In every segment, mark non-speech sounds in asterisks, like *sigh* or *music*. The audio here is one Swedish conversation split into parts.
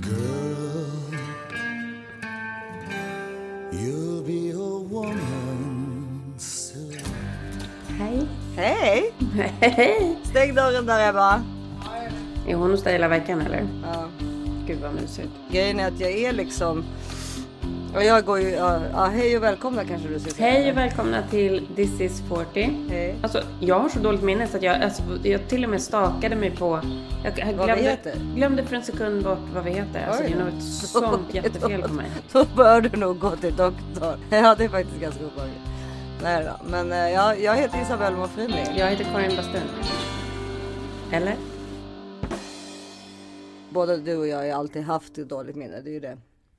Girl, you'll be a woman soon. Hej. Hej! Hej. Stäng dörren där Ebba. Är hon hos dig hela veckan eller? Ja. Gud vad mysigt. Grejen är att jag är liksom... Och jag går ju... Ja, ja, hej och välkomna kanske du ska säga. Hej och välkomna till This is 40. Hej. Alltså jag har så dåligt minne så att jag, alltså, jag till och med stakade mig på... Jag, jag Vad vi glömde, heter? glömde för en sekund bort vad vi heter. Alltså, det är nog ett *laughs* sånt jättefel på mig. Då bör du nog gå till doktorn. *laughs* Ja, det är faktiskt ganska obehagligt. Nej då. Men eh, jag, jag heter Isabelle Monfrini. Jag heter Karin Bastun. Eller? Både du och jag har alltid haft ett dåligt minne. Det är ju det.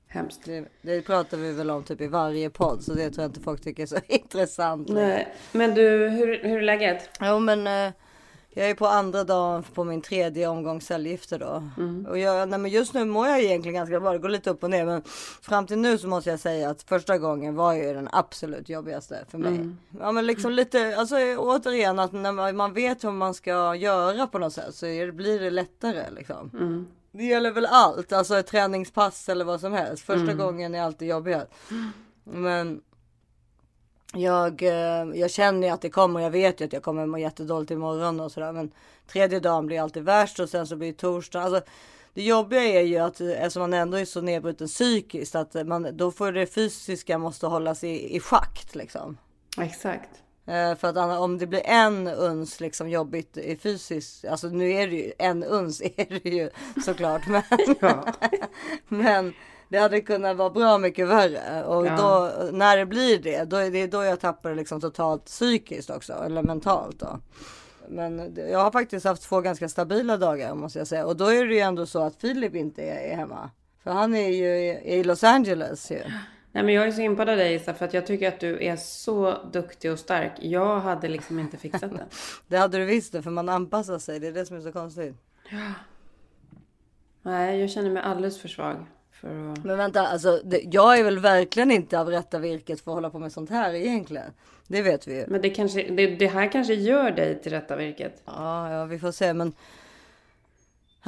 Hemskt. det. Det pratar vi väl om typ i varje podd. Så det tror jag inte folk tycker är så *laughs* intressant. Nej. Men du, hur, hur är läget? Jo men eh, jag är på andra dagen på min tredje omgång cellgifter då. Och jag, nej, men just nu mår jag egentligen ganska bra. Det går lite upp och ner. Men fram till nu så måste jag säga att första gången var ju den absolut jobbigaste för mig. Ja men liksom lite, alltså återigen att när man, vet hur man ska göra på något sätt så blir det lättare liksom. Det gäller väl allt, alltså ett träningspass eller vad som helst. Första gången är alltid jobbigast. Men jag, eh, jag känner ju att det kommer. Jag vet ju att jag kommer må jättedåligt imorgon och sådär. Men tredje dagen blir alltid värst och sen så blir torsdag. Alltså, det jobbiga är ju att eh, eftersom man ändå är så nedbruten psykiskt att man då får det fysiska måste hållas i, i schakt liksom. Exakt. Eh, för att om det blir en uns liksom jobbigt i fysiskt, alltså nu är det ju en uns *laughs* är det ju såklart. Men, *laughs* Ja. men det hade kunnat vara bra mycket värre. Och Ja. då, när det blir det, då är det då jag tappar det liksom totalt psykiskt också. Eller mentalt då. Men jag har faktiskt haft två ganska stabila dagar måste jag säga. Och då är det ju ändå så att Filip inte är, hemma. För han är ju i, i Los Angeles ju. Nej men jag är så impad av dig Isa för att jag tycker att du är så duktig och stark. Jag hade liksom inte fixat det. *laughs* Det hade du visst det, för man anpassar sig. Det är det som är så konstigt. Nej, jag känner mig alldeles för svag. För att... Men vänta, alltså det, jag är väl verkligen inte av rätta virket för att hålla på med sånt här egentligen. Det vet vi ju. Men det, kanske, det, det här kanske gör dig till rätta virket. Ja, ja, vi får se, men.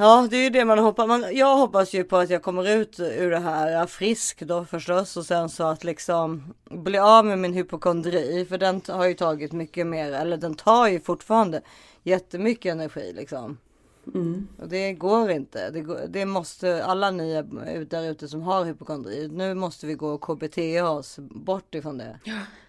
Ja, det är ju det man hoppas. Man, jag hoppas ju på att jag kommer ut ur det här frisk då förstås och sen så att liksom bli av med min hypokondri, för den har ju tagit mycket mer, eller den tar ju fortfarande jättemycket energi liksom. Och det går inte. Det, går, det måste alla ni är där ute som har hypokondri. Nu måste vi gå och KBT oss bort ifrån det.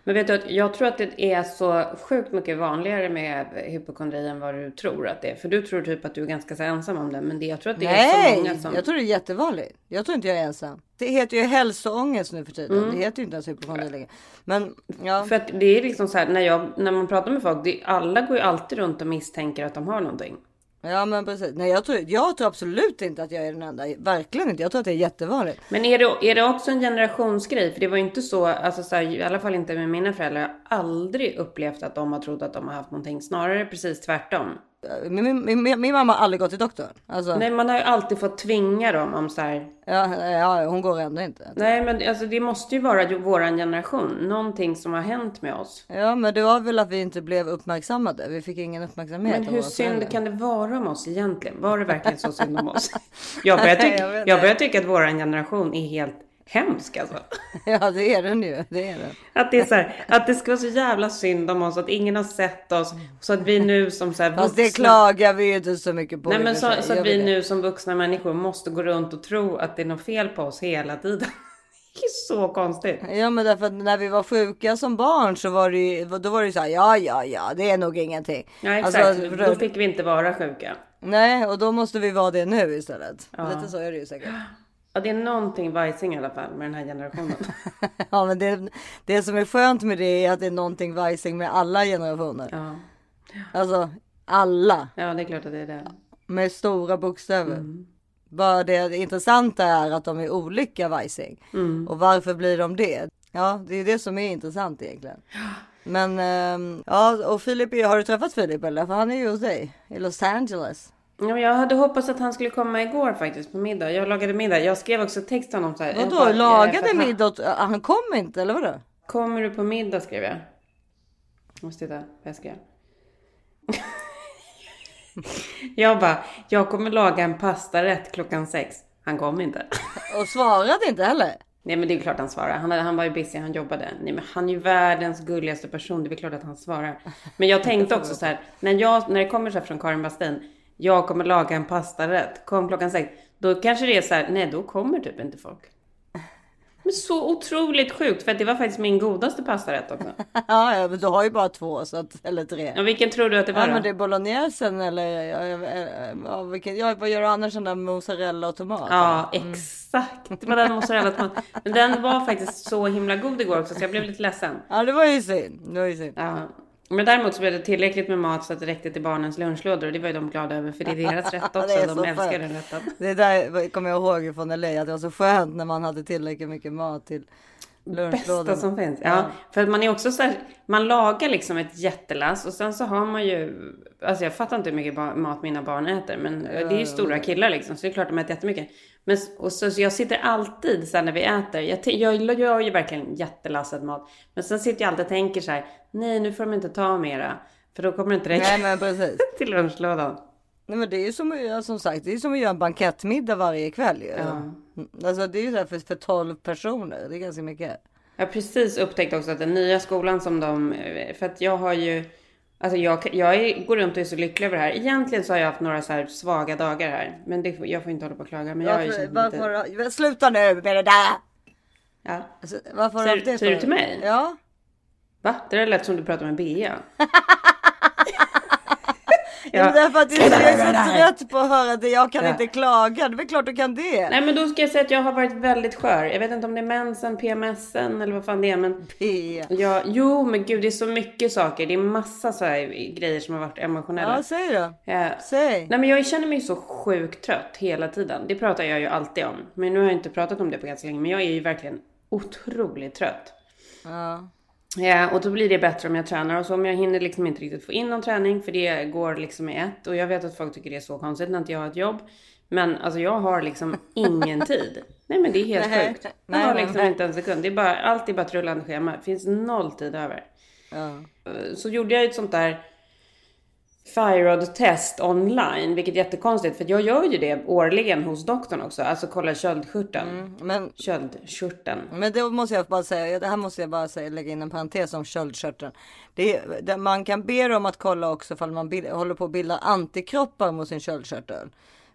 Men vet du att jag tror att det är så sjukt mycket vanligare med hypokondri än vad du tror att det är. För du tror typ att du är ganska så ensam om det. Men det, jag tror att det är så Nej, många som... jag tror det är jättevanligt. Jag tror inte jag är ensam. Det heter ju hälsoångest nu för tiden. Det heter ju inte ens hypokondri längre. Men ja, För att det är liksom så här, när, jag, när man pratar med folk, det, alla går ju alltid runt och misstänker att de har någonting ja men precis. Nej, jag tror, jag tror absolut inte att jag är den enda. Verkligen inte. Jag tror att det är jättevanligt. Men är det, är det också en generationsgrej? För det var ju inte så, alltså så här, i alla fall inte med mina föräldrar, jag har aldrig upplevt att de har trott att de har haft någonting. Snarare precis tvärtom. Min, min, min, mamma har aldrig gått till doktorn. Alltså, Nej, man har ju alltid fått tvinga dem om så här. ja, ja, hon går ändå inte. Nej, men alltså det måste ju vara våran generation. Någonting som har hänt med oss. Ja, men det var väl att vi inte blev uppmärksammade. Vi fick ingen uppmärksamhet. Men hur synd föräldrar. kan det vara om oss egentligen? Var det verkligen så synd om oss? *laughs* Jag börjar, jag tycka, jag börjar tycka att våran generation är helt hemsk alltså. *laughs* Ja, det är den ju. Det är den. Att det är så här, att det ska vara så jävla synd om oss, att ingen har sett oss. Så att vi nu som så här Fast det vuxna... klagar vi ju inte så mycket på. Nej men så, så att vi det? nu som vuxna människor måste gå runt och tro att det är något fel på oss hela tiden. *laughs* Det är så konstigt. Ja men därför att när vi var sjuka som barn så var det ju, då var det ju så här, ja ja ja det är nog ingenting. Ja exakt, Alltså, då fick vi inte vara sjuka. Nej och då måste vi vara det nu istället. Ja. Lite så är det ju säkert. *gasps* *gasps* Ja, det är någonting vajsing i alla fall med den här generationen. *laughs* Ja men det, det som är skönt med det är att det är någonting vajsing med alla generationer. Ja. Alltså alla ja, det är klart att det är det. med stora bokstäver. Mm. Bara det, intressanta är att de är olika vajsing. Mm. Och varför blir de det? Ja, det är det som är intressant egentligen. Men ehm, ja, och Filip, har du träffat Filip eller? För han är ju hos dig i Los Angeles. Ja, jag hade hoppats att han skulle komma igår faktiskt på middag. Jag lagade middag. Jag skrev också text till honom så här. Vadå, lagade han- middag? Han kom inte eller vadå? Kommer du på middag skrev jag. Jag måste titta vad jag skrev. *laughs* jag bara, jag kommer laga en pastarätt klockan sex. Han kom inte. *laughs* Och svarade inte heller. Nej men det är klart han svarar. Han, han var ju busy, han jobbade. Nej men han är ju världens gulligaste person. Det är klart att han svarar. Men jag tänkte också så här. När, jag, när det kommer så här från Karin Bastin. Jag kommer laga en pastarätt. Kom klockan sex. Då kanske det är så här. Nej då kommer typ inte folk. Men så otroligt sjukt. För att det var faktiskt min godaste pastarätt också. *laughs* Ja, ja, men du har ju bara två så att, eller tre. Och vilken tror du att det var Ja då? men det är bolognesen eller ja, ja, ja, vilken, ja, vad gör du annars än där mozzarella och tomat? Ja, exakt. Det var den mozzarella tomat. Men den var faktiskt så himla god igår också så jag blev lite ledsen. Ja det var ju synd. Det var ju synd. Ja. Men däremot så blev det tillräckligt med mat så att det räckte till barnens lunchlådor och det var ju de glada över för det är *laughs* deras rätt också. De älskar skönt. den rätten. Det där kommer jag ihåg från LA att det var så skönt när man hade tillräckligt mycket mat till lunchlådan. Bästa som finns. Ja, för att man är också så här, man lagar liksom ett jättelass och sen så har man ju, alltså jag fattar inte hur mycket mat mina barn äter, men det är ju stora killar liksom, så det är klart de äter jättemycket. Men och så, så jag sitter alltid så här när vi äter, jag, t- jag gör ju verkligen jättelasset mat, men sen sitter jag alltid och tänker så här, nej nu får de inte ta mera, för då kommer det inte räcka Nej men precis. *laughs* till lunchlådan. Nej men det är ju som, som sagt, det är som att göra en bankettmiddag varje kväll ju. Ja. Mm. Alltså det är ju så här för, för 12 personer. Det är ganska mycket. Jag har precis upptäckt också att den nya skolan som de, för att jag har ju, alltså jag, jag är, går runt och är så lycklig över det här. Egentligen så har jag haft några så här svaga dagar här, men det, jag får inte hålla på och klaga. Men jag har ju Varför, lite, har- sluta nu med det där! ja. Alltså, varför Säger- du det säger du till mig? Ja. Va? Det där lät som du pratade med Bea. *laughs* Ja. Men därför att jag är så trött på att höra det. Jag kan Ja. inte klaga. Det är väl klart du kan det. Nej men då ska jag säga att jag har varit väldigt skör. Jag vet inte om det är mensen, PMSen eller vad fan det är men P. jag, jo men gud det är så mycket saker. Det är massa så här grejer som har varit emotionella. Ja, säg då. Eh, Säg. Nej men jag känner mig så sjukt trött hela tiden. Det pratar jag ju alltid om. Men nu har jag inte pratat om det på ganska länge. Men jag är ju verkligen otroligt trött. Ja. Ja, och då blir det bättre om jag tränar och så. Men jag hinner liksom inte riktigt få in någon träning. För det går liksom i ett. Och jag vet att folk tycker det är så konstigt när inte jag har ett jobb. Men alltså jag har liksom *laughs* ingen tid. Nej men det är helt Nej. sjukt. Jag Nej, har liksom inte en sekund. Det är bara, allt är bara ett rullande schema. Det finns noll tid över. Ja. Så gjorde jag ett sånt där thyroid-test online, vilket är jättekonstigt för jag gör ju det årligen hos doktorn också. Alltså kolla köldskörteln. Men, Köldskörteln. men då måste jag bara säga, det här måste jag bara säga, lägga in en parentes om köldkörteln. Det det, man kan be dem att kolla också ifall man bild, håller på att bilda antikroppar mot sin köldkörtel.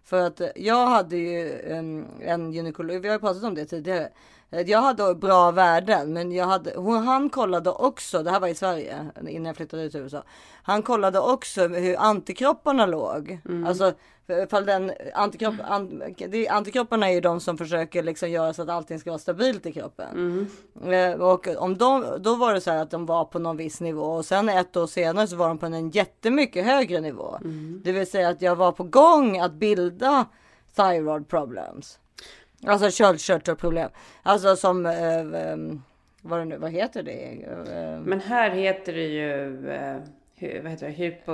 För att jag hade ju en, en gynekolog, vi har ju pratat om det tidigare. Eh, Jag hade bra värden, men jag hade, hon, han kollade också, det här var i Sverige innan jag flyttade ut till USA. Han kollade också hur antikropparna låg. Alltså ifall den antikropp, an, det, antikropparna är ju de som försöker liksom göra så att allting ska vara stabilt i kroppen. Eh, Och om de, då var det så här att de var på någon viss nivå och sen ett år senare så var de på en jättemycket högre nivå. Det vill säga att jag var på gång att bilda thyroid problems. Alltså köldkörtelproblem. Alltså som, eh, eh, vad, det nu, vad heter det? Eh, Men här heter det ju, eh, vad heter det, hypo...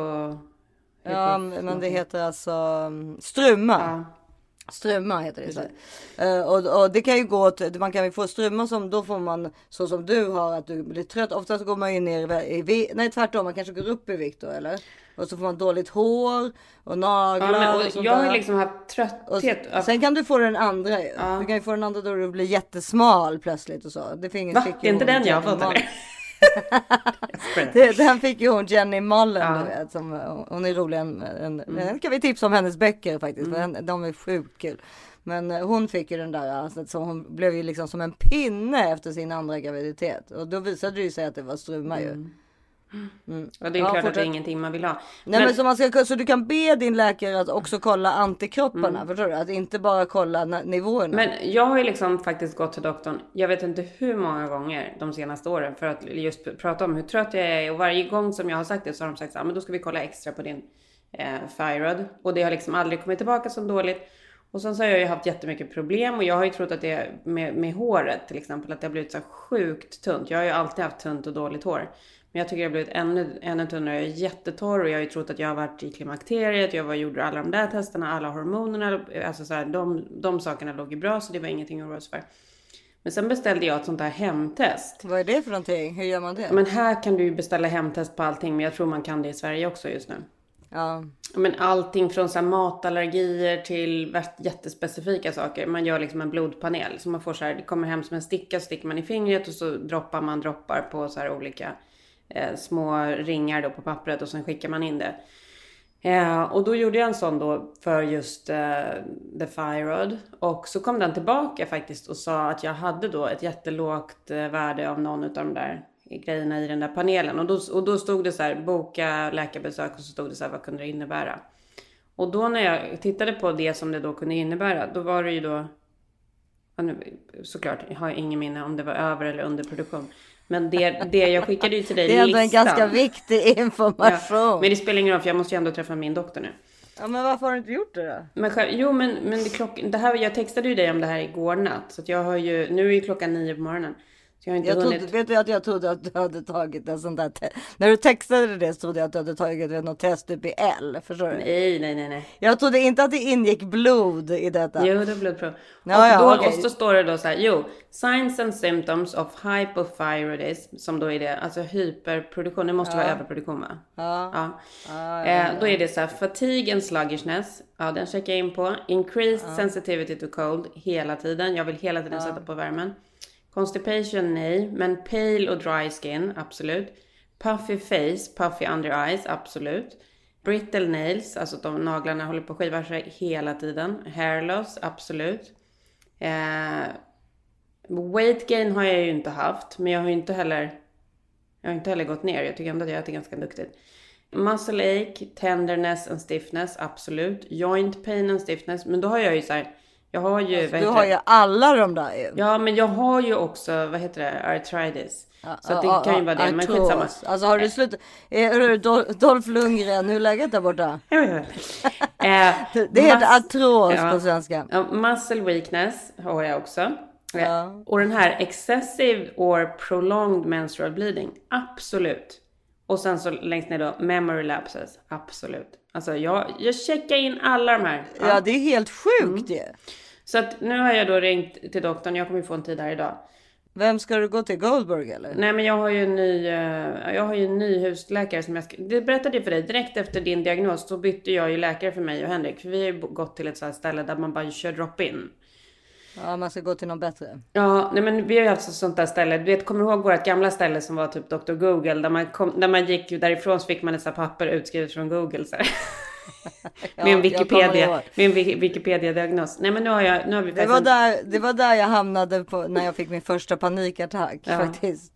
ja, hypo- men det heter alltså um, struma. Ja. Struma heter det. Uh, och, och det kan ju gå åt, man kan ju få struma som då får man så som du har att du blir trött. Oftast går man ju ner i, vi- nej tvärtom, man kanske går upp i vikt då eller? Och så får man dåligt hår och naglar. Ja, men, och och jag har ju liksom haft Och trötthet. s- sen kan du få den andra ju. Ja. Du kan ju få den andra då du blir jättesmal plötsligt och så. Det Va? Det är inte den jag har fått eller? Det, den fick ju hon Jenny Mullen Ja. Mm. du vet. Som, hon är rolig. En, en, Den kan vi tipsa om hennes böcker faktiskt. För en, de är sjukt kul. Men eh, hon fick ju den där, alltså, så hon blev ju liksom som en pinne efter sin andra graviditet. Och då visade det ju sig att det var struma ju. Mm. Och det är Ja, klart att det fortsätt. är ingenting man vill ha. Nej men, så, man ska, så du kan be din läkare att också kolla antikropparna. Förstår du? Att inte bara kolla na- nivåerna. Mm. Men jag har ju liksom faktiskt gått till doktorn, jag vet inte hur många gånger de senaste åren för att just pr- prata om hur trött jag är och varje gång som jag har sagt det så har de sagt så här, men då ska vi kolla extra på din eh, thyroid och det har liksom aldrig kommit tillbaka så dåligt. Och sen så har jag ju haft jättemycket problem och jag har ju trott att det är med, med håret till exempel, att det har blivit så sjukt tunt. Jag har ju alltid haft tunt och dåligt hår. Men jag tycker det har blivit ännu, ännu tunnare. Jag är jättetorr och jag har ju trott att jag har varit i klimakteriet. Jag var, gjorde alla de där testerna, alla hormonerna. Alltså så här, de, de sakerna låg ju bra så det var ingenting att oroa sig för. Men sen beställde jag ett sånt här hemtest. Vad är det för någonting? Hur gör man det? Men här kan du ju beställa hemtest på allting. Men jag tror man kan det i Sverige också just nu. Ja. Men allting från så här matallergier till jättespecifika saker. Man gör liksom en blodpanel. Så man får så här, det kommer hem som en sticka, så sticker man i fingret och så droppar man droppar på så här olika eh, små ringar då på pappret och sen skickar man in det. Eh, och då gjorde jag en sån då för just eh, The Thyroid. Och så kom den tillbaka faktiskt och sa att jag hade då ett jättelågt eh, värde av någon av de där grejerna i den där panelen. Och då, och då stod det så här, boka läkarbesök och så stod det så här, vad kunde det innebära? Och då när jag tittade på det som det då kunde innebära, då var det ju då... Såklart, jag har ingen minne om det var över eller underproduktion. Men det, det jag skickade ju till dig Det är ändå en listan. ganska viktig Ja, information. men det spelar ingen roll för jag måste ju ändå träffa min doktor nu. Ja, men varför har du inte gjort det då? Men själv, jo men, men det, klock, det här, jag textade ju dig om det här igår natt. Så att jag har ju, nu är ju klockan nio på morgonen. Så jag har inte Jag hunnit. trodde, vet du att jag trodde att du hade tagit en sån där te- När du textade det så trodde jag att du hade tagit något test typ i L. Förstår du? Nej, nej, nej, nej. Jag trodde inte att det ingick blod i detta. Jo, det är blodprov. Ja, och, ja, då, okej. och så står det då så här, jo, signs and symptoms of hypothyroidism, som då är det, alltså hyperproduktion, det måste vara överproduktion va? Ja. Ja. Eh, då är det så här, fatigue and sluggishness, ja den checkar jag in på. Increased sensitivity to cold, hela tiden, jag vill hela tiden sätta på värmen. Constipation, nej, men pale och dry skin, absolut. Puffy face, puffy under eyes, absolut. Brittle nails, alltså att de naglarna håller på att skiva sig hela tiden. Hair loss, absolut. Eh, weight gain har jag ju inte haft, men jag har ju inte heller jag har inte heller gått ner. Jag tycker ändå att jag äter ganska duktigt. Muscle ache, tenderness and stiffness, absolut. Joint pain and stiffness, men då har jag ju så här. Jag har ju, vad Du har det? ju alla de där ju. Ja, men jag har ju också, vad heter det, arthritis. så att det Ja, kan ju ja, vara det, men skitsamma. Alltså har du slutat? Eh, hörru, Dol- Dolph Lundgren, hur är läget där borta? *laughs* Ja, ja, ja. Eh, Det heter artros Ja. på svenska. Ja, muscle weakness har jag också. Eh, Ja. Och den här excessive or prolonged menstrual bleeding, absolut. Och sen så längst ner då, memory lapses, absolut. Alltså jag, jag checkar in alla de här. Ja, det är helt sjukt Mm. ju. Så att nu har jag då ringt till doktorn, jag kommer ju få en tid här idag. Vem ska du gå till? Goldberg eller? Nej men jag har ju en ny, eh, jag har ju en ny husläkare som jag ska, det berättade jag för dig, direkt efter din diagnos så bytte jag ju läkare för mig och Henrik. För vi har ju gått till ett så här ställe där man bara kör drop-in. Ja, man ska gå till någon bättre. Ja, nej men vi har ju haft sånt där ställe. Du vet, kommer du ihåg vårt gamla ställe som var typ Dr. Google? Där man, kom, där man gick därifrån så fick man ett papper utskrivet från Google. Så. *laughs* Ja, med en Wikipedia, med en Wiki- Wikipedia-diagnos. Nej men nu har jag, nu har vi Det var, en- där, det var där jag hamnade på, när jag fick min första panikattack Ja. faktiskt.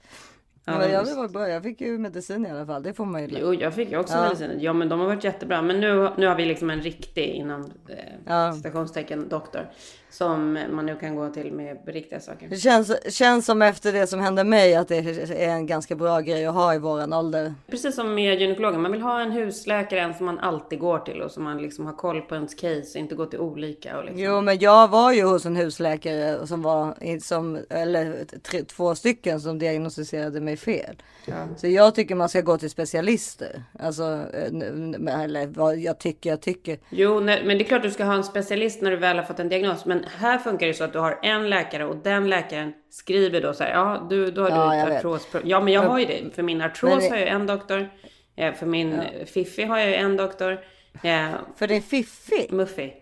Ja, men jag, just. var bra. jag fick ju medicin i alla fall. Det får man ju. Jo, jag fick ju också Ja. mediciner. Ja, men de har varit jättebra. Men nu, nu har vi liksom en riktig, inom eh, Ja. citationstecken, doktor. Som man nu kan gå till med riktiga saker. Det känns, känns som efter det som hände mig att det är en ganska bra grej att ha i våran ålder. Precis som med gynekologen. Man vill ha en husläkare, en som man alltid går till och som man liksom har koll på ens case och inte går till olika. Och liksom. Jo, men jag var ju hos en husläkare som var som eller tre, två stycken som diagnostiserade mig fel. Ja. Så jag tycker man ska gå till specialister. Alltså, eh, eller vad jag tycker, jag tycker. Jo, men det är klart du ska ha en specialist när du väl har fått en diagnos. Men här funkar det så att du har en läkare och den läkaren skriver då så här. Ja, du, då har Ja, du ett artros. Ja, men jag har ju det. För min artros Men det- har jag en doktor. Eh, För min fiffi har jag en doktor. Eh, För det är fiffig. Muffi.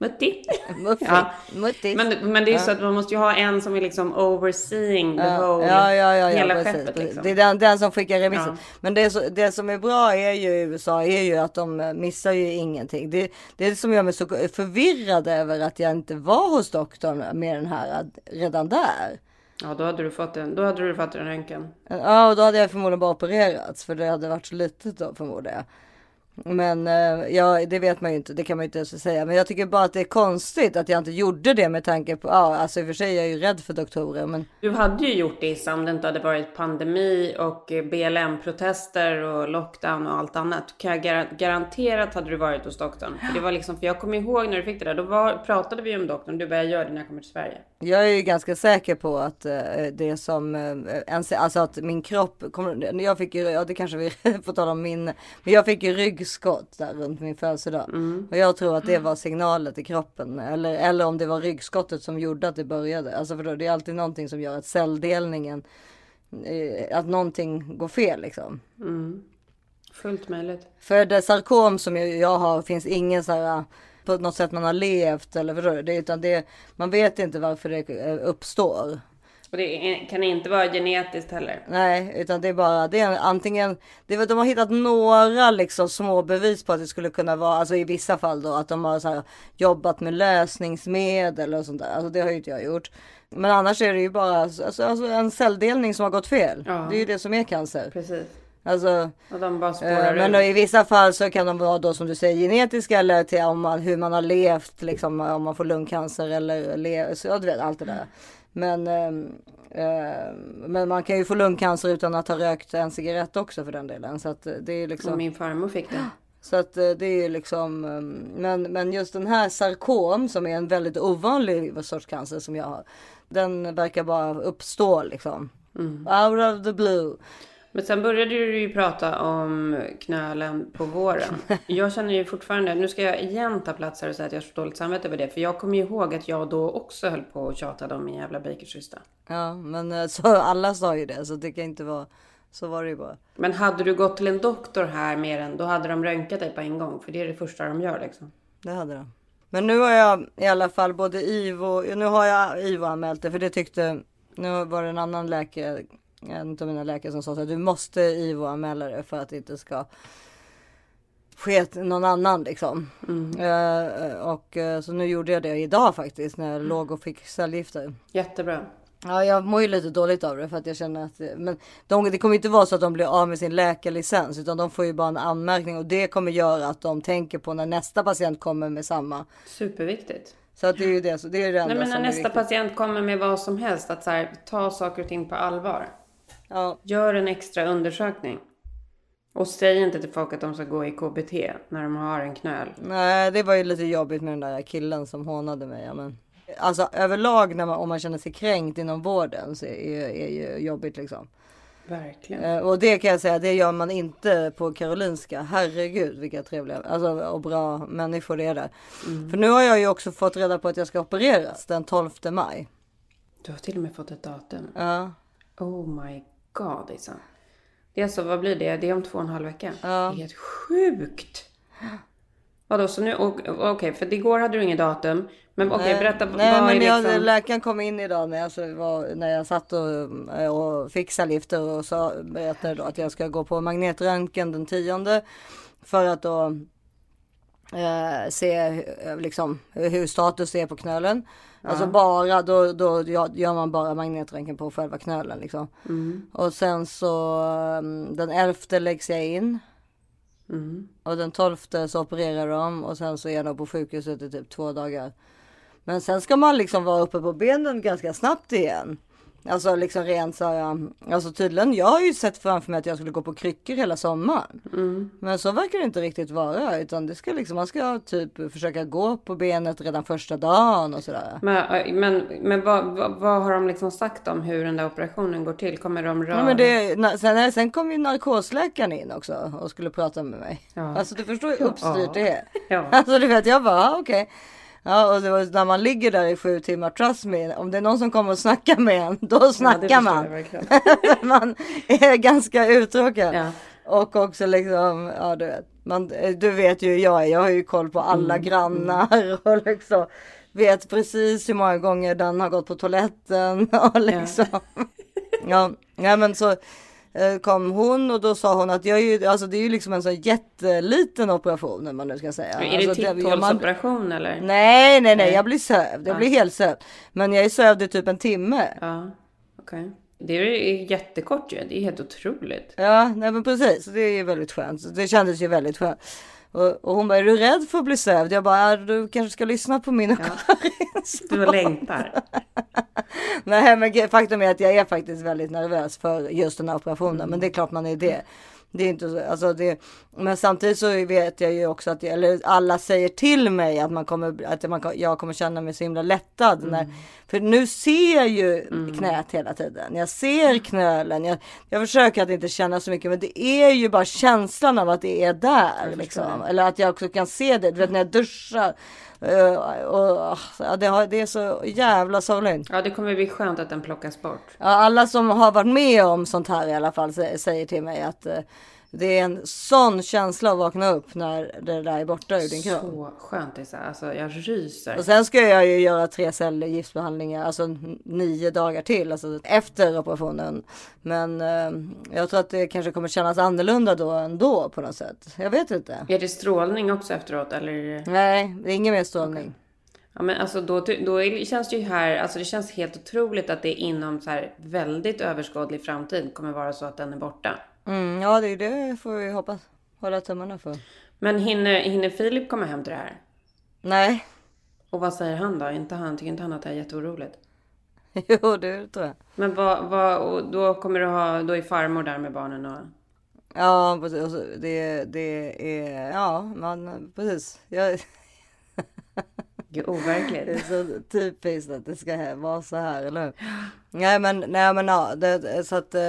Mutti. Muffi. Ja. Muttis. Men, men det är ju så att man måste ju ha en som är liksom overseeing the whole, ja, ja, ja, hela precis, skeppet liksom. Det är den, den som skickar remissen. Men det, så, det som är bra är ju i USA är ju att de missar ju ingenting. Det, det är det som gör mig så förvirrad över att jag inte var hos doktorn med den här redan där. Ja, då hade du fått en, då hade du fått en röntgen. Ja, och då hade jag förmodligen bara opererats för det hade varit så litet då förmodar jag. Men eh, ja, det vet man ju inte, det kan man ju inte ens säga. Men jag tycker bara att det är konstigt att jag inte gjorde det med tanke på, ja alltså i och för sig är jag ju rädd för doktorer men Du hade ju gjort det om det inte hade varit pandemi och BLM-protester och lockdown och allt annat. Kan jag gar- garanterat hade du varit hos doktorn. För det var liksom, för jag kommer ihåg när du fick det där, då var, pratade vi om doktorn. Du bara, jag gör det när jag kommer till Sverige. Jag är ju ganska säker på att eh, det som, eh, alltså att min kropp, kommer, jag fick ju, ja det kanske vi *laughs* får tala om min, men jag fick ju ryggskott där runt min födelsedag. Och jag tror att det var signalet till kroppen, eller, eller om det var ryggskottet som gjorde att det började. Alltså för då, det är alltid någonting som gör att celldelningen, eh, att någonting går fel liksom. Fullt möjligt. För det sarkom som jag, har finns ingen så här på något sätt man har levt eller förstår du? Det, utan det, man vet inte varför det eh, uppstår. Och det kan inte vara genetiskt heller. Nej, utan det är bara det är antingen. Det är, de har hittat några liksom små bevis på att det skulle kunna vara, alltså i vissa fall då att de har här, jobbat med lösningsmedel och sånt där. Alltså det har ju inte jag gjort. Men annars är det ju bara alltså, alltså en celldelning som har gått fel. Ja. Det är ju det som är cancer. Precis. Alltså, Och eh, men då, i vissa fall så kan de vara då som du säger genetiska eller till om man, hur man har levt, liksom om man får lungcancer eller le, så, du vet allt det där. Men, ehm, eh, men man kan ju få lungcancer utan att ha rökt en cigarett också för den delen. Så att eh, det är Som liksom, min farmor fick det. så att eh, det är liksom, eh, men, men just den här sarkom som är en väldigt ovanlig sorts cancer som jag har. Den verkar bara uppstå liksom. Out of the blue. Men sen började du ju prata om knölen på våren. *laughs* Jag känner ju fortfarande, nu ska jag igen ta plats här och säga att jag har dåligt samvete över det. För jag kommer ju ihåg att jag då också höll på och tjatade om min jävla bakercysta. Ja, men eh, så alla sa ju det så det kan inte vara, så var det ju bara. Men hade du gått till en doktor här mer än, då hade de röntgat dig på en gång. För det är det första de gör liksom. Det hade de. Men nu har jag i alla fall både IVO, nu har jag IVO anmält det för det tyckte, nu var det en annan läkare, en av mina läkare som sa att du måste IVO anmäla det för att det inte ska ske till någon annan liksom. Eh, och eh, så nu gjorde jag det idag faktiskt när jag låg och fick cellgifter. Jättebra. Ja, jag mår ju lite dåligt av det för att jag känner att men de, det kommer inte vara så att de blir av med sin läkarlicens utan de får ju bara en anmärkning och det kommer göra att de tänker på när nästa patient kommer med samma. Superviktigt. Så att det är ju det, så det är det enda Nej men när nästa patient kommer med vad som helst, att så här, ta saker och ting på allvar. Ja, Gör en extra undersökning. Och säg inte till folk att de ska gå i KBT när de har en knöl. nej, det var ju lite jobbigt med den där killen som hånade mig. Men, alltså överlag när man, om man känner sig kränkt inom vården så är, är ju jobbigt liksom. Verkligen. Eh, och det kan jag säga, det gör man inte på Karolinska. Herregud vilka trevliga alltså, och bra människor det är där. För nu har jag ju också fått reda på att jag ska opereras den 12 maj. Du har till och med fått ett datum. Ja, Oh my god Isa. Det är alltså, vad blir det? Det är om två och en halv vecka. Ja. Det är helt sjukt. Vadå, så nu, okej, för igår hade du inget datum. Men okej, Nej. berätta, Nej, men jag, liksom... läkaren kom in idag när jag, så var, när jag satt och, och fick cellgifter och sa, berättade då att jag ska gå på magnetröntgen den tionde för att då eh, se eh, liksom, hur status är på knölen. Alltså bara, då, då gör man bara magnetröntgen på själva knölen liksom. Och sen så um, den elfte läggs jag in. Mm. Och den tolfte så opererar de och sen så är de på sjukhuset i typ två dagar. Men sen ska man liksom vara uppe på benen ganska snabbt igen. Alltså liksom rent så här, alltså tydligen, jag har ju sett framför mig att jag skulle gå på kryckor hela sommaren. Mm. Men så verkar det inte riktigt vara, utan det ska liksom, man ska typ försöka gå på benet redan första dagen och sådär. Men, men, men vad, vad, vad har de liksom sagt om hur den där operationen går till? Kommer de röra? Ja, men det, sen, sen kom ju narkosläkaren in också och skulle prata med mig. Ja. Alltså du förstår hur uppstyrt det är. Ja. Alltså du vet, jag bara ah, okej. Ja, och det var när man ligger där i sju timmar, trust me, om det är någon som kommer och snackar med en, då Ja, snackar jag man. *laughs* man är ganska uttråkad. Ja. Och också liksom, ja du vet, man, du vet ju hur jag är, jag har ju koll på alla Mm, grannar *laughs* och liksom vet precis hur många gånger den har gått på toaletten *laughs* och liksom. Ja, ja men så eh, kom hon och då sa hon att jag är ju, alltså det är ju liksom en så jätteliten operation om man nu ska säga. Är alltså, det man- titthålsoperation eller? Nej, nej, nej, jag blir sövd. Jag blir helt sövd. Men jag är sövd i typ en timme. Ja, okej. Det är ju jättekort ju. Det är helt otroligt. Ja, nej men precis. Det är ju väldigt skönt. Det kändes ju väldigt skönt. Och, och hon bara, är du rädd för att bli sövd? Jag bara, "Ja, du kanske ska lyssna på min Du längtar. Nej men faktum är att jag är faktiskt väldigt nervös för just den här operationen. Men det är klart man är det. Det är inte så, alltså det, men samtidigt så vet jag ju också att, eller alla säger till mig att man kommer, att man, jag kommer känna mig så himla lättad. När, för nu ser jag ju knät hela tiden. Jag ser knölen. Jag, jag försöker att inte känna så mycket, men det är ju bara känslan av att det är där. Liksom. Eller att jag också kan se det, du vet när jag duschar. Eh, och, ja, det, har, det är så jävla sorgligt. Ja, det kommer bli skönt att den plockas bort. Ja, alla som har varit med om sånt här i alla fall sä- säger till mig att, eh, det är en sån känsla att vakna upp när det där är borta ur din kropp. Så skönt Issa. Alltså jag ryser. Och sen ska jag ju göra tre celler giftbehandlingar, alltså nio dagar till, alltså efter operationen. Men eh, jag tror att det kanske kommer kännas annorlunda då ändå på något sätt. Jag vet inte. Är det strålning också efteråt eller? Nej, det är ingen mer strålning. Ja, men alltså då, då känns det ju här, alltså det känns helt otroligt att det inom så här väldigt överskådlig framtid kommer vara så att den är borta. Mm, ja, det, det får vi hoppas. Hålla tummarna för. Men hinner, hinner Filip komma hem till det här? Nej. Och vad säger han då? Inte han, tycker inte han att det är jätteoroligt? *laughs* jo, det tror jag. Men vad, vad, och då kommer du ha, då är farmor där med barnen och... Ja, precis. Det, det är, ja, man, precis. Jag... *laughs* Gud, overkligt. Det är så typiskt att det ska vara så här, eller hur? Nej, men, nej, men ja, det, så att, eh,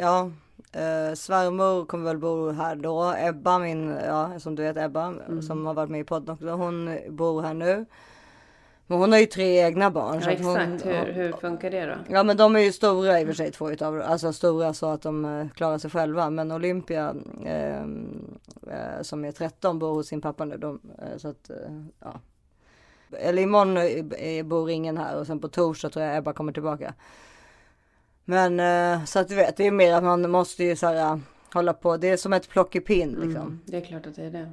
ja. Eh, svärmor kommer väl bo här då. Ebba, min, ja som du vet Ebba, mm. som har varit med i podden också. Hon bor här nu. Men hon har ju tre egna barn. Ja, exakt. Hon, hur, hur, funkar det då? Ja, men de är ju stora i och för sig två utav Alltså stora så att de uh, klarar sig själva. Men Olympia uh, uh, som är 13 bor hos sin pappa nu. De, så att, ja. Eller imorgon bor ingen här och sen på torsdag tror jag Ebba kommer tillbaka. Men uh, så att du vet, det är mer att man måste ju så här, uh, hålla på. Det är som ett plockepinn mm, liksom. Mm, det är klart att det är det.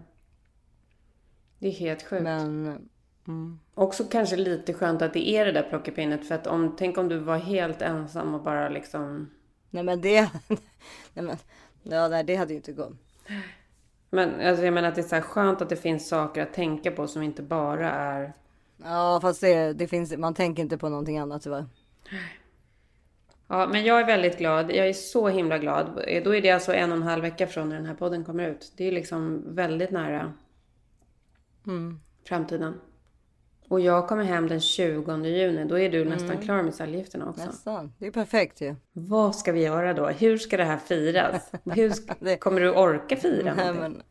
Det är helt sjukt. Men, mm. Också kanske lite skönt att det är det där plockepinnet. För att om, tänk om du var helt ensam och bara liksom. Nej men det. *laughs* nej men, ja, nej, det hade ju inte gått. Men alltså, jag menar att det är så här skönt att det finns saker att tänka på som inte bara är. Ja fast det, det finns, man tänker inte på någonting annat tyvärr. Ja, men jag är väldigt glad. Jag är så himla glad. Då är det alltså en och en halv vecka från när den här podden kommer ut. Det är liksom väldigt nära mm. framtiden. Och jag kommer hem den 20 juni. Då är du nästan mm. klar med cellgifterna också. Nästan. Det är perfekt ju. Vad ska vi göra då? Hur ska det här firas? *laughs* Hur ska... Kommer du orka fira Nej, men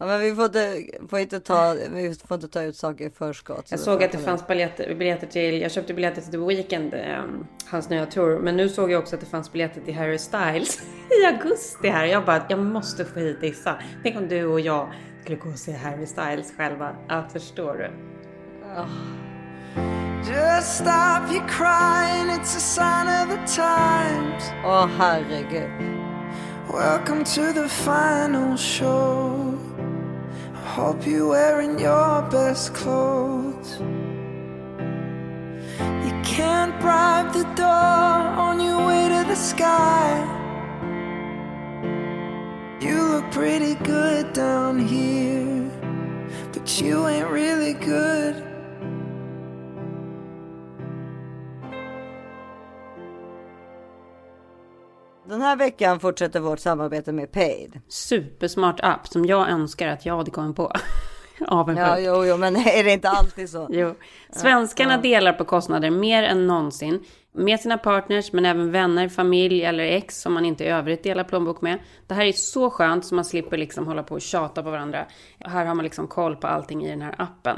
Ja, men vi får inte, får inte, ta, vi får inte ta ut saker i förskott. Jag såg att det fanns biljetter, biljetter till, jag köpte biljetter till The Weeknd, um, hans nya tour. Men nu såg jag också att det fanns biljetter till Harry Styles *laughs* i augusti här. Jag bara, jag måste få hit Issa. Tänk om du och jag skulle gå och se Harry Styles själva. Ja, förstår du? Oh. Just stop you crying, it's a sign of the times. Åh oh, herregud. Welcome to the final show. Hope you're wearing your best clothes. You can't bribe the door on your way to the sky. You look pretty good down here, but you ain't really good. Den här veckan fortsätter vårt samarbete med Paid. Supersmart app som jag önskar att jag hade kommit på. *laughs* ja, jo, jo, men *laughs* är det inte alltid så? jo. Svenskarna ja. delar på kostnader mer än någonsin. Med sina partners, men även vänner, familj eller ex som man inte i övrigt delar plånbok med. Det här är så skönt så man slipper liksom hålla på och tjata på varandra. Här har man liksom koll på allting i den här appen.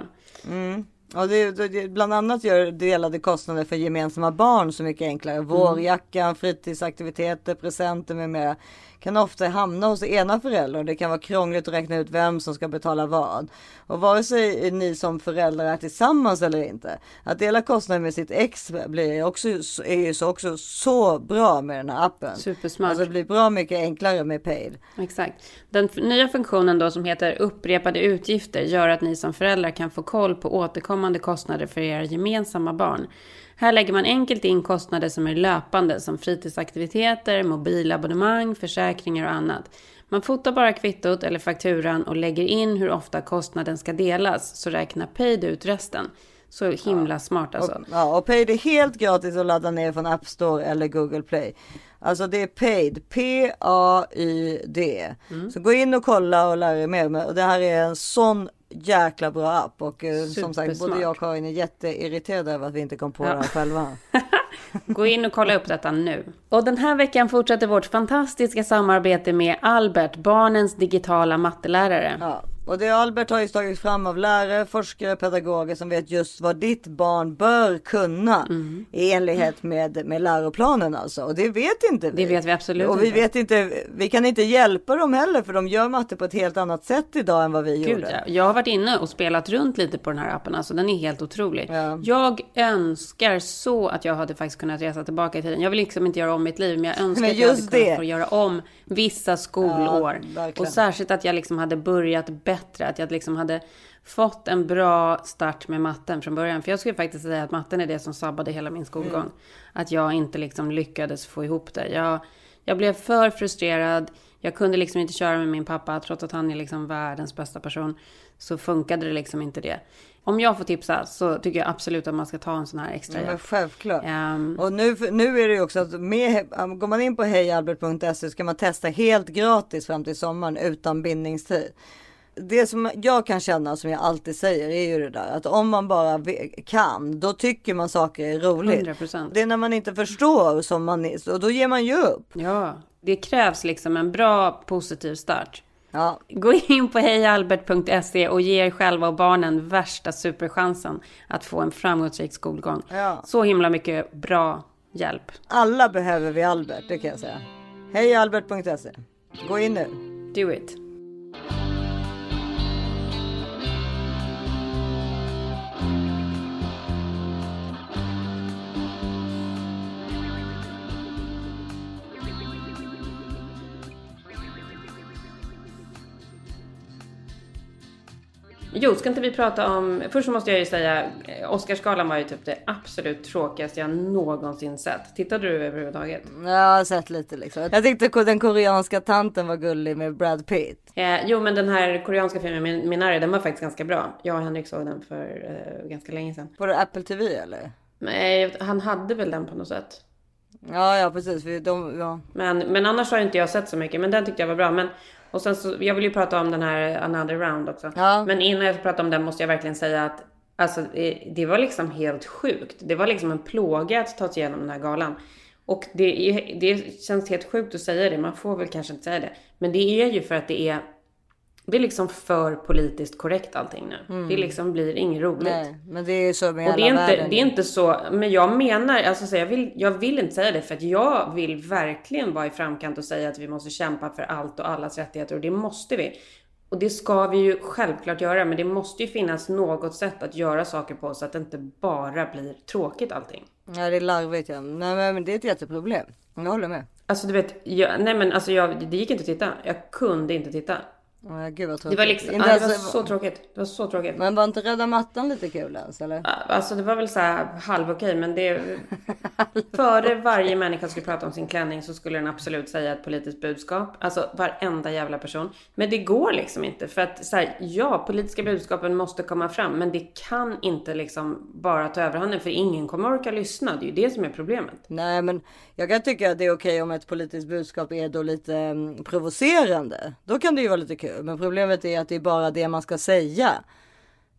Mm. Ja, det, det, bland annat gör delade kostnader för gemensamma barn så mycket enklare. Vårjackan, fritidsaktiviteter, presenter med mera kan ofta hamna hos ena föräldern. Det kan vara krångligt att räkna ut vem som ska betala vad. Och vare sig ni som föräldrar är tillsammans eller inte. Att dela kostnader med sitt ex blir också, är ju så, också så bra med den här appen. Supersmart. Alltså det blir bra mycket enklare med Paid. Exakt. Den nya funktionen då som heter upprepade utgifter gör att ni som föräldrar kan få koll på återkommande kostnader för era gemensamma barn. Här lägger man enkelt in kostnader som är löpande som fritidsaktiviteter, mobilabonnemang, försäkringar och annat. Man fotar bara kvittot eller fakturan och lägger in hur ofta kostnaden ska delas så räknar Paid ut resten. Så himla ja. smart alltså. Och, ja, och Paid är helt gratis att ladda ner från App Store eller Google Play. Alltså det är Paid, P-A-Y-D. Mm. Så gå in och kolla och lär er mer. Och det här är en sån jäkla bra app och eh, som sagt både jag och Karin är jätteirriterade över att vi inte kom på ja. det här själva. *laughs* Gå in och kolla upp detta nu. Och den här veckan fortsätter vårt fantastiska samarbete med Albert, barnens digitala mattelärare. Ja, Och det Albert har ju tagit fram av lärare, forskare, pedagoger som vet just vad ditt barn bör kunna Mm. i enlighet med, med läroplanen alltså. Och det vet inte vi. Det vet vi absolut Och vi inte. vet inte, vi kan inte hjälpa dem heller för de gör matte på ett helt annat sätt idag än vad vi Gud, gjorde. ja. Jag har varit inne och spelat runt lite på den här appen. Alltså, den är helt otrolig. Ja. Jag önskar så att jag hade faktiskt kunnat resa tillbaka i tiden. Jag vill liksom inte göra om mitt liv, men jag önskar Men att jag hade kunnat det. få göra om vissa skolår. Ja, och särskilt att jag liksom hade börjat bättre. Att jag liksom hade fått en bra start med matten från början. För jag skulle faktiskt säga att matten är det som sabbade hela min skolgång. Mm. Att jag inte liksom lyckades få ihop det. Jag, jag blev för frustrerad. Jag kunde liksom inte köra med min pappa, trots att han är liksom världens bästa person. Så funkade det liksom inte det. Om jag får tipsa så tycker jag absolut att man ska ta en sån här extra Men hjälp. självklart. Ehm, Och nu, nu är det ju också att med, går man in på hejalbert.se så kan man testa helt gratis fram till sommaren utan bindningstid. Det som jag kan känna som jag alltid säger är ju det där att om man bara kan då tycker man saker är roligt. 100%. Det är när man inte förstår som man är och då ger man ju upp. ja, det krävs liksom en bra positiv start. Ja, Gå in på hejalbert.se och ge er själva och barnen värsta superchansen att få en framgångsrik skolgång. Ja. Så himla mycket bra hjälp. alla behöver vi Albert, det kan jag säga. Hejalbert.se. Gå in nu. Do it. Jo, ska inte vi prata om... Först måste jag ju säga, eh, Oscarsgalan var ju typ det absolut tråkigaste jag någonsin sett. Tittade du överhuvudtaget? Jag har sett lite liksom. Jag tyckte den koreanska tanten var gullig med Brad Pitt. Eh, jo, men den här koreanska filmen Min- Minari, den var faktiskt ganska bra. Jag och Henrik såg den för eh, ganska länge sedan. På Apple TV eller? Eh, han hade väl den på något sätt. Ja, ja precis. För de, ja. Men, men annars har inte jag sett så mycket. Men den tyckte jag var bra. Men, och sen så, jag vill ju prata om den här Another Round också. Ja. Men innan jag pratar om den måste jag verkligen säga att alltså, det, det var liksom helt sjukt. Det var liksom en plåga att ta sig igenom den här galan. Och det, det känns helt sjukt att säga det. Man får väl kanske inte säga det. Men det är ju för att det är det är liksom för politiskt korrekt allting nu. Det liksom blir inget roligt. Nej, men det är så med Och det är, inte, världen. det är inte så, men jag menar, alltså så jag, vill, jag vill inte säga det för att jag vill verkligen vara i framkant och säga att vi måste kämpa för allt och allas rättigheter och det måste vi. Och det ska vi ju självklart göra, men det måste ju finnas något sätt att göra saker på så att det inte bara blir tråkigt allting. Ja, det är larvigt ja. Nej, men det är ett jätteproblem. Jag håller med. Alltså du vet, jag, nej men alltså jag, det gick inte att titta. Jag kunde inte titta. Ja, gud vad Det tråkigt. var liksom, Inte ja, det var så tråkigt. Det var så tråkigt. Men var inte rädda mattan lite kul ens eller? Alltså det var väl så här halv okej, men det... *laughs* Före varje människa skulle prata om sin klänning så skulle den absolut säga ett politiskt budskap. Alltså varenda jävla person. Men det går liksom inte. För att så här, ja, politiska budskapen måste komma fram. Men det kan inte liksom bara ta överhanden. För ingen kommer orka lyssna. Det är ju det som är problemet. Nej, men jag kan tycka att det är okej om ett politiskt budskap är då lite mm, provocerande. Då kan det ju vara lite kul. Men problemet är att det är bara det man ska säga.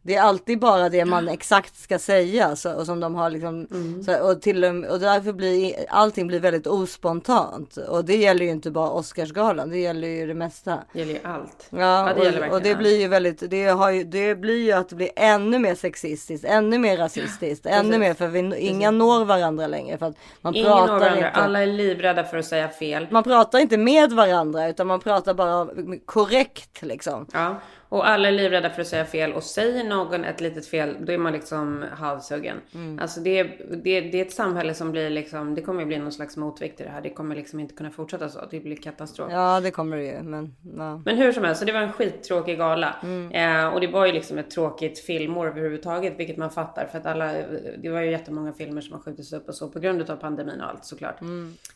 Det är alltid bara det man exakt ska säga så, och som de har liksom så, och till och, och därför blir allting blir väldigt ospontant och det gäller ju inte bara Oscarsgalan. Det gäller ju det mesta. Det gäller ju allt. Ja, det gäller och, verkligen och det allt. blir ju väldigt, det, har ju, det blir ju att det blir ännu mer sexistiskt, ännu mer rasistiskt, ännu mer för vi, inga når varandra längre för att man Ingen når pratar varandra. inte. Alla är livrädda för att säga fel. Man pratar inte med varandra utan man pratar bara korrekt liksom. Ja, och alla är livrädda för att säga fel och säger någon ett litet fel, då är man liksom halshuggen. Alltså det, är- det, det är ett samhälle som blir liksom, det kommer ju bli någon slags motvikt i det här. Det kommer liksom inte kunna fortsätta så. Det blir katastrof. Ja, det kommer det ju, men ja. Men hur som helst, så det var en skittråkig gala. Eh, och det var ju liksom ett tråkigt filmår överhuvudtaget, vilket man fattar. För att alla, det var ju jättemånga filmer som har skjutits upp och så på grund av pandemin och allt såklart.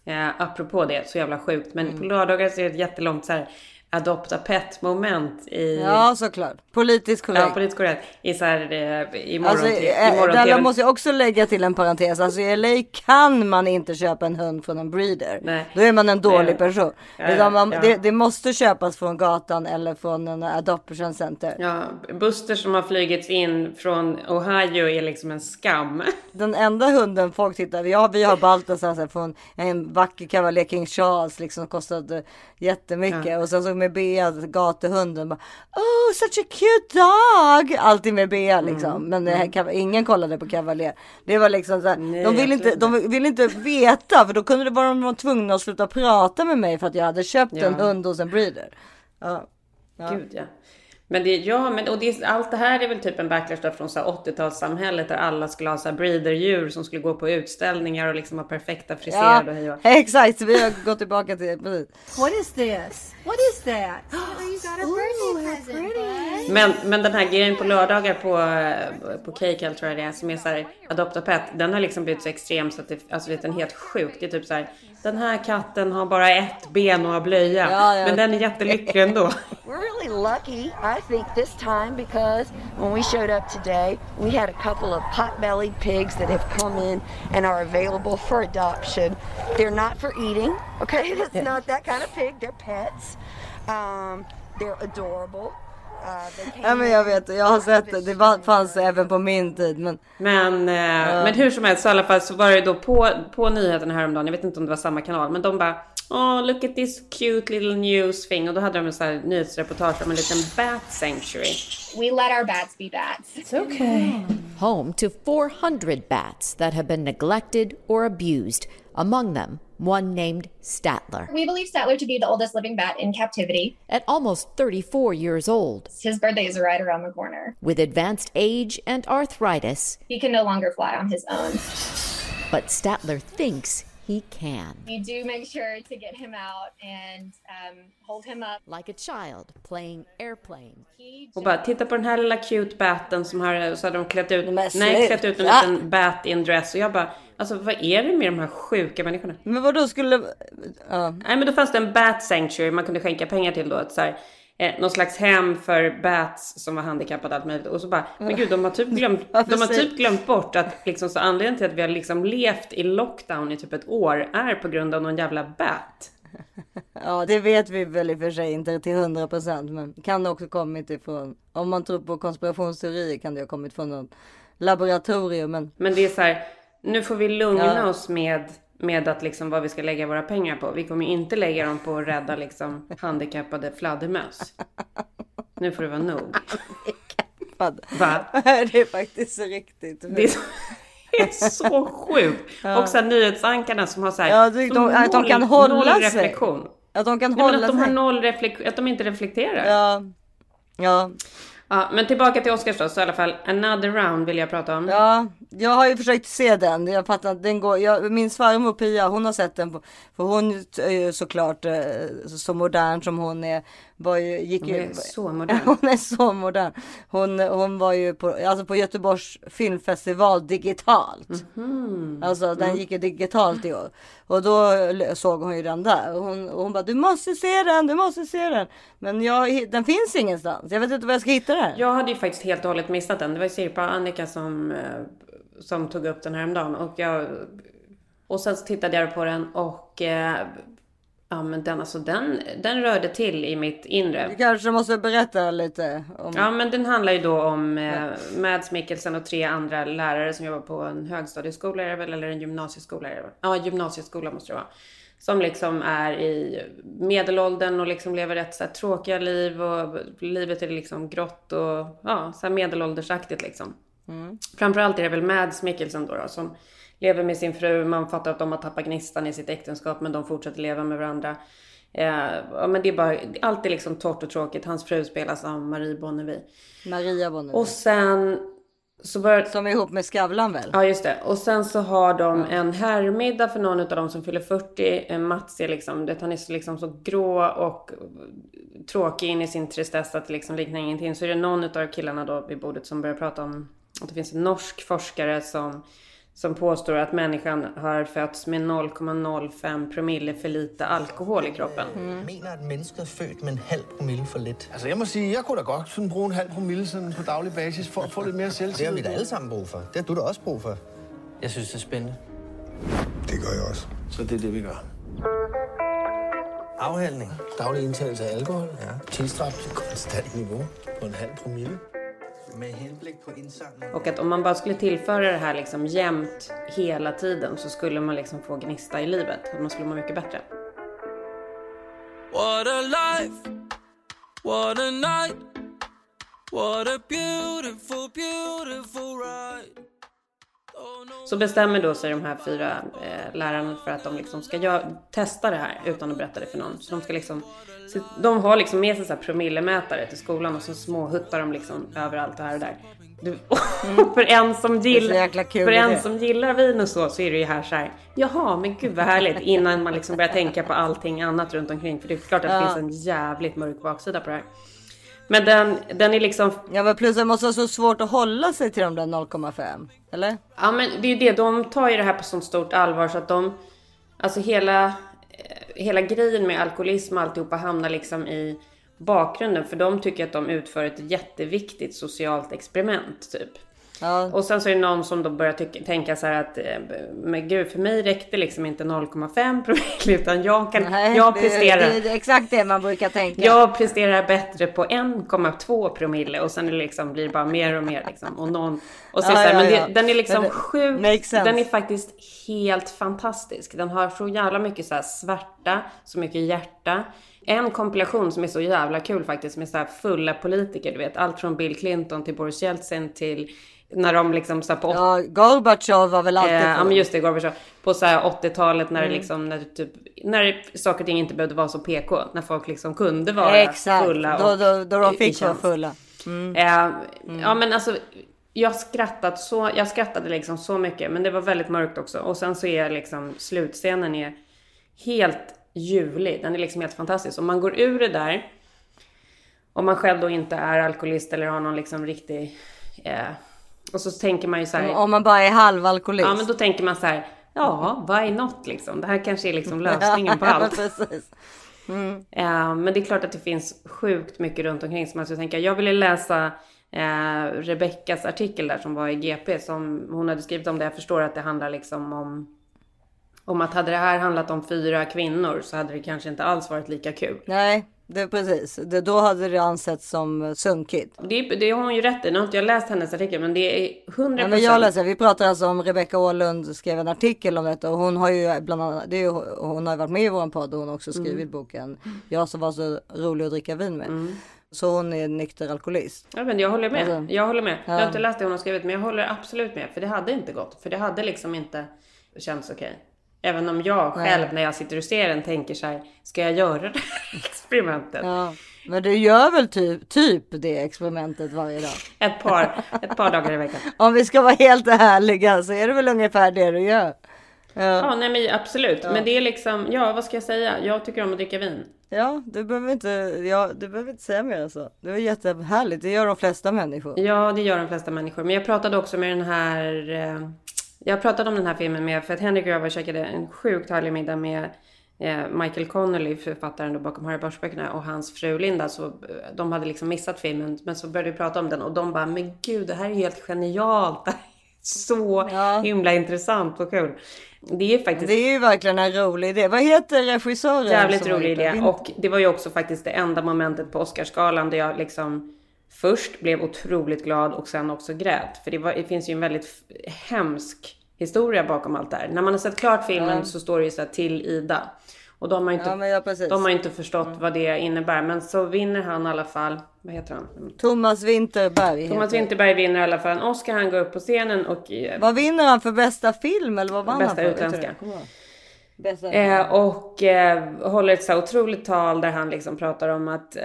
Eh, apropå det, så jävla sjukt. Men på lördagar så är det ett jättelångt så här adopta pet moment i ja, såklart. Politiskt korrekt. Ja, politiskt korrekt. I så här, eh, i morgon, Alltså, eh, där måste jag också lägga till en parentes. Alltså i LA kan man inte köpa en hund från en breeder. Nej. Då är man en dålig Nej. person. Ja, man, ja. det, det måste köpas från gatan eller från en adoption center. Ja, Buster som har flygits in från Ohio är liksom en skam. Den enda hunden folk tittar, ja vi har Baltasar från en vacker kavaljer King Charles liksom kostade jättemycket och sen så med Bea, gatuhunden. Bara, oh such a cute dog. Alltid med Bea liksom. Mm. Men det här, ingen kollade på Cavalier. Det var liksom så här, Nej, de ville inte, de ville inte veta. För då kunde det vara de var tvungna att sluta prata med mig. För att jag hade köpt Ja. en hund hos en breeder. Ja. Ja. Gud ja. Men det, ja, men och det, allt det här är väl typ en backlash från så här 80-talssamhället där alla skulle ha så här breederdjur som skulle gå på utställningar och liksom ha perfekta Ja, friserade och hej och *laughs* exakt. Vi har gått tillbaka till precis. What is this? What is that? *gasps* you got a birthday present. Men, men den här grejen på lördagar på, på Keycal tror jag det är, som är så här Adopt a Pet, den har liksom blivit så extrem så att det, alltså det är en helt sjukt. Det är typ så här, den här katten har bara ett ben och har blöja. Ja, ja. Men den är jättelycklig ändå. *laughs* We're really lucky, I think, this time because when we showed up today, we had a couple of pot-bellied pigs that have come in and are available for adoption. They're not for eating, okay? *laughs* It's not that kind of pig. They're pets. Um, they're adorable. Ja men jag vet, jag har sett det. Det fanns även på min tid. Men Men, eh, men hur som helst så i alla fall så var det då på, på nyheterna häromdagen, jag vet inte om det var samma kanal, men de bara Oh, look at this cute little news thing. Och då hade de en sån här nyhetsreportage om en liten bat sanctuary. We let our bats be bats. It's okay. home to 400 bats that have been neglected or abused, among them one named Statler. We believe Statler to be the oldest living bat in captivity. At almost 34 years old, His birthday is right around the corner. with advanced age and arthritis, He can no longer fly on his own. but Statler thinks he can. We do make sure to get him out and um, hold him up. Like a child playing airplane. He Och bara titta på den här lilla cute batten som har, så hade de klätt ut, nej klätt ut en liten bat i en dress. Och jag bara, alltså vad är det med de här sjuka människorna? Men vad då skulle... Ja. Nej men då fanns det en bat sanctuary man kunde skänka pengar till då. Att så här, eh, någon slags hem för bats som var handikappade allt möjligt. Och så bara, men gud de har typ glömt, *laughs* Varför de har typ glömt bort att liksom så anledningen till att vi har liksom levt i lockdown i typ ett år är på grund av någon jävla bat. ja, det vet vi väl i och för sig inte till 100 procent. Men kan det också kommit ifrån... Om man tror på konspirationsteorier kan det ha kommit från något laboratorium. Men Men det är så här, nu får vi lugna Ja. oss med, med att liksom vad vi ska lägga våra pengar på. Vi kommer ju inte lägga dem på att rädda liksom handikappade fladdermöss. Nu får det vara nog. vad- Va? det är faktiskt riktigt. Det är så, det är så sjukt. Och så här nyhetsankarna som har så här, Ja, de- som att de kan hålla noll sig. reflektion. Att de kan Nej, hålla att de har sig. noll reflektion, att de inte reflekterar. Ja. Ja. Ja, men tillbaka till Oscars då, så i alla fall another round vill jag prata om. Ja, jag har ju försökt se den. Jag fattar att den går. Jag, min svärmor Pia, hon har sett den. På, för hon är ju såklart eh, så modern som hon är. Var ju, gick Hon ju, är så modern. *laughs* Hon är så modern. Hon, hon var ju på, alltså på Göteborgs filmfestival digitalt. Mhm. Alltså Mm. den gick ju digitalt i år. Och då såg hon ju den där. Och hon, och hon bara, du måste se den, du måste se den. Men jag, den finns ingenstans. Jag vet inte var jag ska hitta den. Jag hade ju faktiskt helt och hållet missat den. Det var ju Sirpa och Annika som, eh, som tog upp den här om dagen. Och, jag, och sen så tittade jag på den och eh, ja men den alltså den, den rörde till i mitt inre. Du kanske måste berätta lite om... Ja men den handlar ju då om eh, Mads Mikkelsen och tre andra lärare som jobbar på en högstadieskola eller en gymnasieskola? Ja gymnasieskola måste det vara. Som liksom är i medelåldern och liksom lever rätt så här, tråkiga liv och livet är liksom grått och ja, så här medelåldersaktigt liksom. Framförallt är det väl Mads Mikkelsen då, då som lever med sin fru. Man fattar att de har tappat gnistan i sitt äktenskap men de fortsätter leva med varandra. Eh, ja, men det är bara, allt är liksom torrt och tråkigt. Hans fru spelas av Marie Bonnevie. Maria Bonnier. Och sen så börjar... Som är ihop med Skavlan väl? Ja just det. Och sen så har de en herrmiddag för någon av dem som fyller 40. Eh, Mats är liksom, det, han är så, liksom så grå och tråkig in i sin tristess att det liksom liknar ingenting. Så är det någon av killarna då vid bordet som börjar prata om att det finns en norsk forskare som, som påstår att människan har fötts med 0,05 promille för lite alkohol i kroppen. mener, at mennesket er født med en halv promille for lidt. Altså, jeg må sige, jeg kunne da godt sådan bruge en halv promille sådan på daglig basis for at få lidt mere Det har vi da alle sammen brug for. Det har du da også brug for. Jeg synes, det er spændende. Det gør jeg også. Så det er det, vi gør. Afhandling. Daglig indtagelse af alkohol. Ja. Tilstræbt til konstant niveau på en halv promille. Och att om man bara skulle tillföra det här liksom jämt hela tiden så skulle man liksom få gnista i livet. Att man skulle må mycket bättre. What a life. What a night. What a beautiful, beautiful ride. Så bestämmer då sig de här fyra eh, lärarna för att de liksom ska testa det här utan att berätta det för någon. Så de ska liksom, så de har liksom med sig så här promillemätare till skolan och så småhuttar de liksom överallt och här och där. Du, *laughs* för en som så kul för en som gillar vin och så, så är det ju här så här. Jaha, men gud vad härligt. Innan man liksom börjar tänka på allting annat runt omkring. För det är klart att det Ja. finns en jävligt mörk baksida på det här. Men den, den är liksom Ja men plus det måste vara så svårt att hålla sig till de där 0,5. Eller? Ja men det är ju det, de tar ju det här på sånt stort allvar så att de, alltså hela, hela grejen med alkoholism och alltihopa hamnar liksom i bakgrunden för de tycker att de utför ett jätteviktigt socialt experiment typ. Ja. Och sen så är det någon som då börjar tycka, tänka så här att, eh, men gud för mig räckte liksom inte 0,5 *laughs* promille utan jag kan, jag det, presterar. det, det är exakt det man brukar tänka. Jag presterar bättre på 1,2 promille och sen är det liksom, blir det bara mer och mer liksom. Och, någon, och så, Ja, så här, ja, men det, den är liksom sjukt, den är faktiskt helt fantastisk. Den har så jävla mycket så här svärta, så mycket hjärta. En kompilation som är så jävla kul faktiskt med så här fulla politiker, du vet. Allt från Bill Clinton till Boris Jeltsin till när de liksom så på Ja, Gorbatjov var väl alltid Eh, ja men just det, Gorbachev. På så här 80-talet när det Mm. liksom, när, det typ, när saker och ting inte behövde vara så PK. När folk liksom kunde vara Exakt, fulla. då, och då, då de fick vara fulla. Mm. Eh, Ja men alltså, jag skrattat så, jag skrattade liksom så mycket. Men det var väldigt mörkt också. Och sen så är liksom slutscenen är helt ljuvlig. Den är liksom helt fantastisk. Om man går ur det där. Om man själv då inte är alkoholist eller har någon liksom riktig... Eh, och så tänker man ju så här. Om man bara är halvalkoholist. Ja, men då tänker man så här. Ja, why not liksom? Det här kanske är liksom *laughs* lösningen på allt. Mm. Eh, men det är klart att det finns sjukt mycket runt omkring som man skulle tänka. Jag ville läsa eh, Rebeckas artikel där som var i GP som hon hade skrivit om det. Jag förstår att det handlar liksom om om att hade det här handlat om fyra kvinnor så hade det kanske inte alls varit lika kul. Nej, det precis. Det, då hade det ansetts som sunkigt. Det, det har hon ju rätt i. Nu har inte jag läst hennes artikel men det är 100%. Ja, men jag läser, vi pratar alltså om Rebecca Åhlund skrev en artikel om detta och hon har ju bland annat, det är ju, hon har ju varit med i våran podd och hon har också skrivit Mm. boken Jag som var så rolig att dricka vin med. Så hon är nykter alkoholist. Ja, men jag håller med. Alltså, jag håller med. Jag har inte läst det hon har skrivit, men jag håller absolut med. För det hade inte gått. För det hade liksom inte känts okej. Även om jag Nej. själv när jag sitter och ser den tänker så här, ska jag göra det här *laughs* experimentet? Ja, men du gör väl typ, typ det experimentet varje dag? Ett, par, ett par dagar i veckan. *laughs* Om vi ska vara helt ärliga så är det väl ungefär det du gör. Ja, Ja, nej men absolut. Ja. Men det är liksom, ja vad ska jag säga? Jag tycker om att dricka vin. ja du behöver inte, ja, du behöver inte säga mer än så. Det var jättehärligt, det gör de flesta människor. Ja, det gör de flesta människor. Men jag pratade också med den här... Jag pratade om den här filmen med, för att Henrik och jag var käkade en sjukt härlig middag med eh, Michael Connolly, författaren då bakom Harry Bosch-böckerna och hans fru Linda. Så eh, de hade liksom missat filmen, men så började vi prata om den och de bara, men gud, det här är helt genialt. Det här är så himla intressant och kul. Det är faktiskt... Det är ju verkligen en rolig idé. Vad heter regissören? Jävligt rolig idé. Och det var ju också faktiskt det enda momentet på Oscarsgalan där jag liksom först blev otroligt glad och sen också grät. För det, var, det finns ju en väldigt hemsk historia bakom allt det här. När man har sett klart filmen Ja. så står det ju så här till Ida. Och de har inte, Ja, ja, de har inte förstått vad det innebär. Men så vinner han i alla fall, vad heter han? Thomas Winterberg. Thomas Winterberg vinner i alla fall en Oscar. Han går upp på scenen och eh, Vad vinner han för bästa film eller vad vann Bästa han för? Du utländska. Eh, och eh, håller ett så otroligt tal där han liksom pratar om att eh,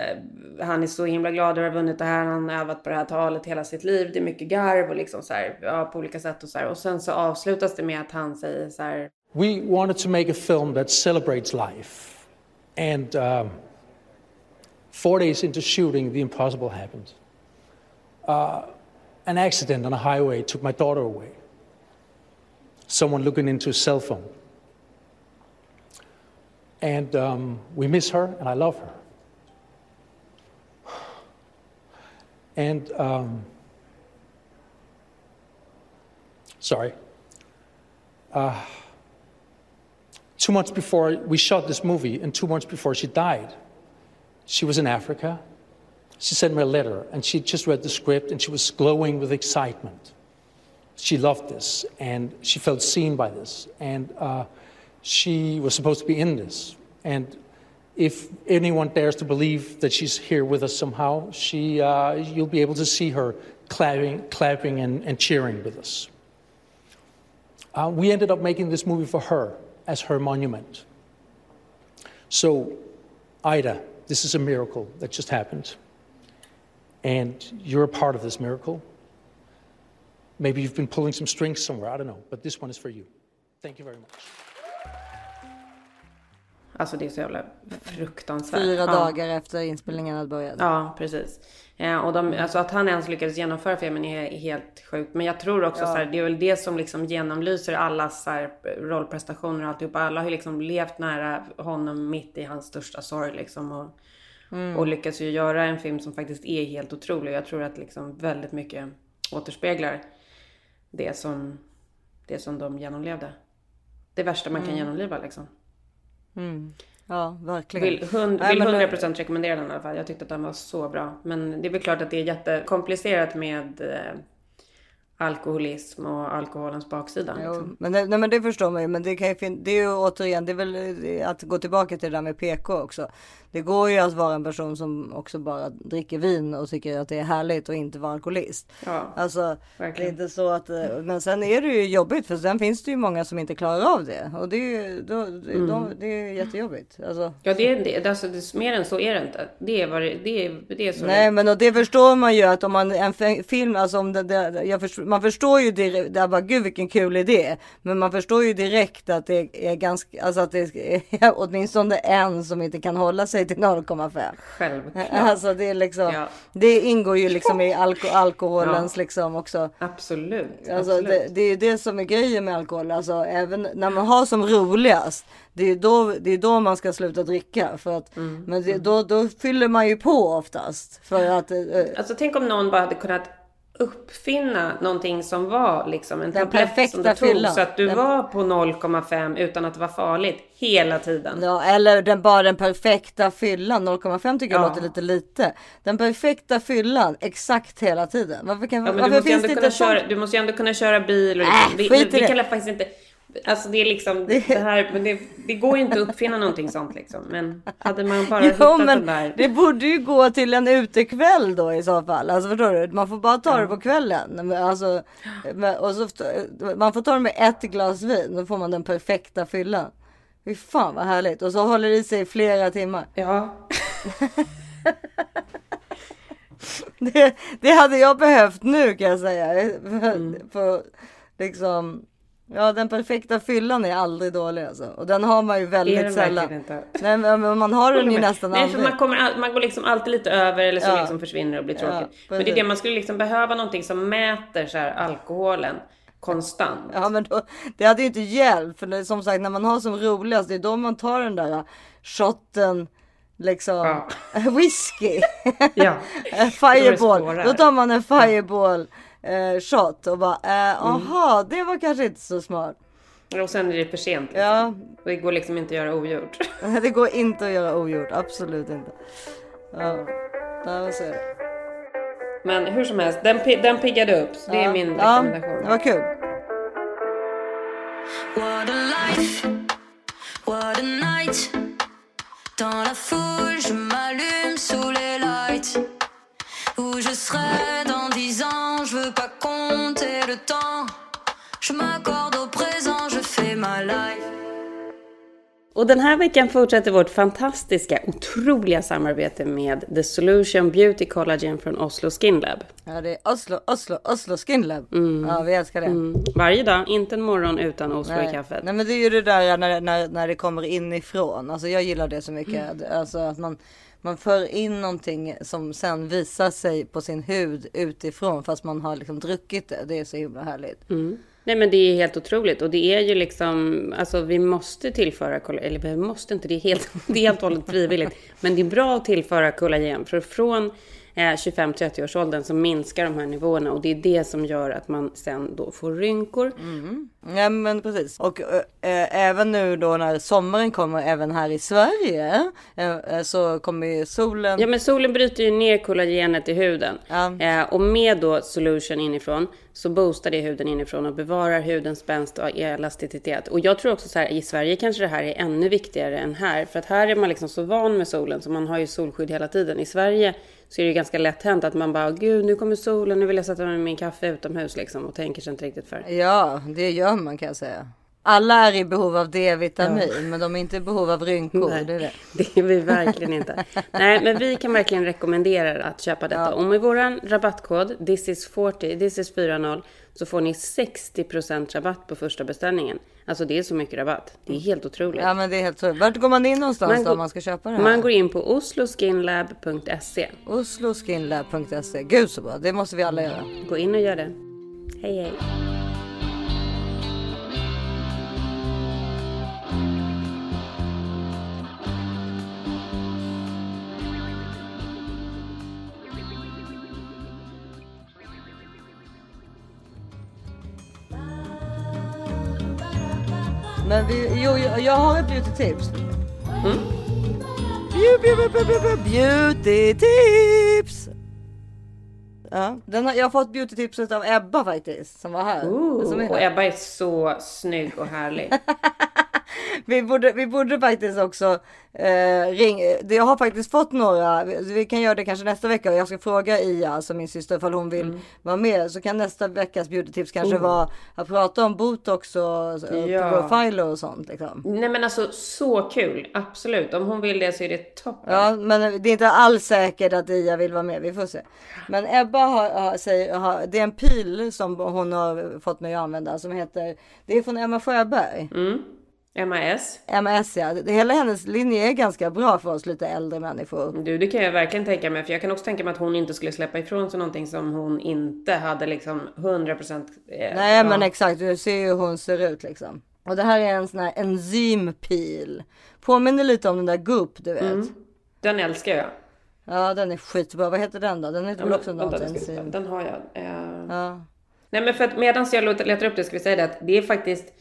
han är så himla glad över att ha vunnit det här. Han har övat på det här talet hela sitt liv. Det är mycket garv och liksom så här, ja, på olika sätt och så här. Och sen så avslutas det med att han säger så här. We wanted to make a film that celebrates life. And um, four days into shooting, the impossible happened. Uh, an accident on a highway took my daughter away. Someone looking into a cell phone. And um, we miss her, and I love her. And um, sorry. Uh, two months before we shot this movie, and two months before she died, she was in Africa. She sent me a letter, and she just read the script, and she was glowing with excitement. She loved this, and she felt seen by this, and uh, she was supposed to be in this. And if anyone dares to believe that she's here with us somehow, she, uh, you'll be able to see her clapping, clapping and, and cheering with us. Uh, we ended up making this movie for her as her monument. So, Ida, this is a miracle that just happened. And you're a part of this miracle. Maybe you've been pulling some strings somewhere, I don't know, but this one is for you. Thank you very much. Alltså det är så jävla fruktansvärt. Fyra Ja. dagar efter inspelningen hade börjat. Ja, precis. Ja, och de, alltså att han ens lyckades genomföra filmen är helt sjukt. Men jag tror också Ja. så här, det är väl det som liksom genomlyser allas så här, rollprestationer och alltihopa. Alla har ju liksom levt nära honom mitt i hans största sorg liksom. Och, Mm. och lyckas ju göra en film som faktiskt är helt otrolig. Jag tror att liksom väldigt mycket återspeglar det som, det som de genomlevde. Det värsta man kan Mm. genomleva liksom. Mm. Ja, verkligen. Vill, hund, Nej, vill men- 100% rekommendera den i alla fall. Jag tyckte att den var så bra. Men det är väl klart att det är jättekomplicerat med eh, alkoholism och alkoholens baksida. Jo, Liksom. men, det, nej, men det förstår man ju. Men det, kan ju det är ju återigen, det är väl att gå tillbaka till det där med PK också. Det går ju att vara en person som också bara dricker vin och tycker att det är härligt och inte vara alkoholist. Ja, Alltså, verkligen. det är inte så att, eh, men sen är det ju jobbigt för sen finns det ju många som inte klarar av det. Och det är ju, då, det, Mm. de, det är ju jättejobbigt. Alltså, Ja, det är det. Alltså, det, mer än så är det inte. Det är, vad det, det är, det är så Nej men och det förstår man ju att om man en fi- film, alltså om det, det, jag förstår, man förstår ju direkt, det bara gud vilken kul idé. Men man förstår ju direkt att det är ganska, alltså att det är *laughs* åtminstone en som inte kan hålla sig till 0,5. Självklart. *laughs* Alltså det är liksom, Ja. det ingår ju liksom i alko, alkoholens liksom också. Absolut. Alltså absolut. det, det är ju det som är grejen med alkohol. Alltså även när man har som roligast. Det är då, det är då man ska sluta dricka. För att, Mm. Men det, då, då fyller man ju på oftast. För att, eh, Alltså tänk om någon bara hade kunnat uppfinna någonting som var liksom en Den tablett som du tog fyllan. så att du Den- var på 0,5 utan att det var farligt hela tiden. Ja, eller den, bara den perfekta fyllan. 0,5 tycker jag Ja. låter lite lite. Den perfekta fyllan exakt hela tiden. Varför, kan, Ja, varför finns det inte köra, du måste ju ändå kunna köra bil. Och Äh, vi, skit i vi det. kan faktiskt inte... Alltså det är liksom det här, men det, det går ju inte att uppfinna någonting sånt liksom. Men hade man bara *laughs* Jo hittat men den där. det borde ju gå till en utekväll då i så fall. Alltså förstår du? Man får bara ta Ja. det på kvällen. Alltså, och så, man får ta det med ett glas vin. Då får man den perfekta fyllan. Fy fan vad härligt. Och så håller det i sig i flera timmar. Ja. *laughs* Det, det hade jag behövt nu kan jag säga. Mm. för liksom. Ja den perfekta fyllan är aldrig dålig alltså. Och den har man ju väldigt sällan. inte? Nej men man har den ju nästan Nej, aldrig. för man, kommer, all- man går liksom alltid lite över eller så Ja. liksom försvinner och blir Ja, tråkigt. men det är det, man skulle liksom behöva någonting som mäter så här alkoholen konstant. Ja men då, det hade ju inte hjälpt. För det, som sagt när man har som roligast det är då man tar den där shotten. Liksom *laughs* whisky. Ja. *laughs* Fireball. Då tar man en fireball eh, shot och bara eh, aha det var kanske inte så smart. Och sen är det för sent. Liksom. Ja. Det går liksom inte att göra ogjort. *laughs* Det går inte att göra ogjort. Absolut inte. Ja, ja så är det. Men hur som helst, den, den piggade upp. Så det är Ja. min Ja, rekommendation. det var kul. What a life, what a night. Dans la foule, Och den här veckan fortsätter vårt fantastiska, otroliga samarbete med The Solution Beauty Collagen från Oslo Skin Lab. Ja, det är Oslo, Oslo, Oslo Skin Lab. Ja, vi älskar det. Mm. Varje dag, inte en morgon utan Oslo i Nej. kaffet. Nej men det är ju det där när, när, när det kommer inifrån. Alltså jag gillar det så mycket. Mm. Alltså att man, man för in någonting som sen visar sig på sin hud utifrån. Fast man har liksom druckit det. Det är så himla härligt. Mm. Nej men det är helt otroligt och det är ju liksom, alltså vi måste tillföra eller vi måste inte, det är helt, *laughs* det är helt och hållet frivilligt. Men det är bra att tillföra kollagen för från 25-30 års åldern som minskar de här nivåerna och det är det som gör att man sen då får rynkor. Ja men precis. Och eh, även nu då när sommaren kommer även här i Sverige eh, så kommer ju solen. Ja men solen bryter ju ner kollagenet i huden. Eh, och med då solution inifrån så boostar det huden inifrån och bevarar hudens spänst och elasticitet. Och jag tror också så här i Sverige kanske det här är ännu viktigare än här. För att här är man liksom så van med solen så man har ju solskydd hela tiden. I Sverige så är det ju ganska lätt hänt att man bara gud nu kommer solen, nu vill jag sätta mig med min kaffe utomhus liksom och tänker sig inte riktigt för. Ja det gör man kan jag säga. Alla är i behov av D-vitamin men de är inte i behov av rynkor. Nej. Det är det. Det är vi verkligen inte. Nej, men vi kan verkligen rekommendera att köpa detta. Och med våran rabattkod this is 40, this is 40 så får ni 60% rabatt på första beställningen. Alltså det är så mycket rabatt. Det är helt otroligt. Ja men det är helt så. Vart går man in någonstans Man då om man ska köpa det här? Man går in på osloskinlab.se. Osloskinlab.se. Gud så bra. Det måste vi alla göra. Gå in och gör det. Hej hej. Men vi, jo, jag, har ett beauty-tips. Mm. Beauty, beauty, beauty tips! Ja, den har, jag har fått beauty-tipset av Ebba faktiskt, som var här. som är Ooh, och här. Ebba är så snygg och härlig. *laughs* Vi borde, vi borde faktiskt också eh, ring. det- Jag har faktiskt fått några. Vi kan göra det kanske nästa vecka. Jag ska fråga Ia, alltså min syster, ifall hon vill vara med. Så kan nästa veckas beauty-tips kanske Mm. Oh. vara att prata om botox och och Ja. profiler och sånt. Liksom. Nej men alltså så kul. Absolut. Om hon vill det så är det toppen. Ja, men det är inte alls säkert att Ia vill vara med. Vi får se. Men Ebba har, har, säger, har, det är en pil som hon har fått mig att använda som heter, det är från Emma Sjöberg. Mm. MAS. MS ja, hela hennes linje är ganska bra för oss lite äldre människor. Du, det kan jag verkligen tänka mig. För jag kan också tänka mig att hon inte skulle släppa ifrån sig någonting som hon inte hade liksom 100% eh, Nej ja. men exakt, du ser ju hur hon ser ut liksom. Och det här är en sån här enzympil. Påminner lite om den där Goop du vet. Mm. Den älskar jag. Ja den är skitbra. Vad heter den då? Den heter Ja, väl också något enzym. Den har jag. Eh, Ja. Nej men för att medan jag letar upp det ska vi säga det att det är faktiskt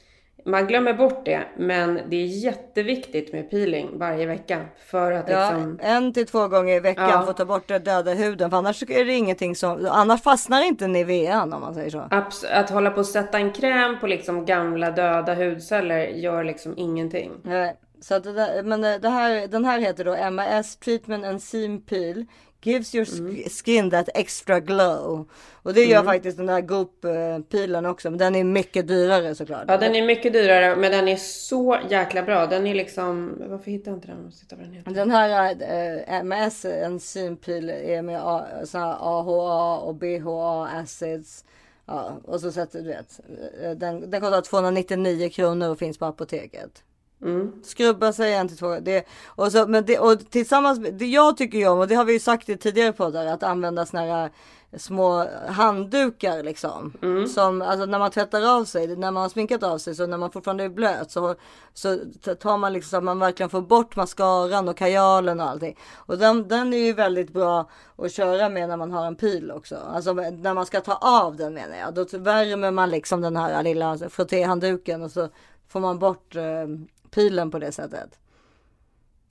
man glömmer bort det, men det är jätteviktigt med peeling varje vecka för att Ja, liksom. en till två gånger i veckan Ja. för att ta bort den döda huden. För annars är det ingenting som, annars fastnar inte Nivean om man säger så. Abs- att hålla på och sätta en kräm på liksom gamla döda hudceller gör liksom ingenting. Nej, Så att det där, men det här, den här heter då MAS Treatment Enzym Peel. Gives your sk- skin that extra glow. Och det gör Mm. faktiskt den där Goop-pilen också. Men den är mycket dyrare såklart. Ja, den är mycket dyrare, men den är så jäkla bra. Den är liksom, varför hittar jag inte den? Jag vad den heter. Den här eh, MS enzympil är med så här AHA och BHA acids. Ja, och så sätter du vet. eh, Den, den kostar 299 kronor och finns på apoteket. Mm. Skrubba sig en till två det, och, så, men det, och tillsammans det jag tycker ju om och det har vi ju sagt i tidigare poddar att använda såna här små handdukar liksom. Som alltså när man tvättar av sig, när man har sminkat av sig så när man fortfarande är blöt så, så tar man liksom så att man verkligen får bort mascaran och kajalen och allting. Och den, den är ju väldigt bra att köra med när man har en pil också. Alltså när man ska ta av den menar jag. Då värmer man liksom den här lilla frottéhandduken och så får man bort eh, pilen på det sättet.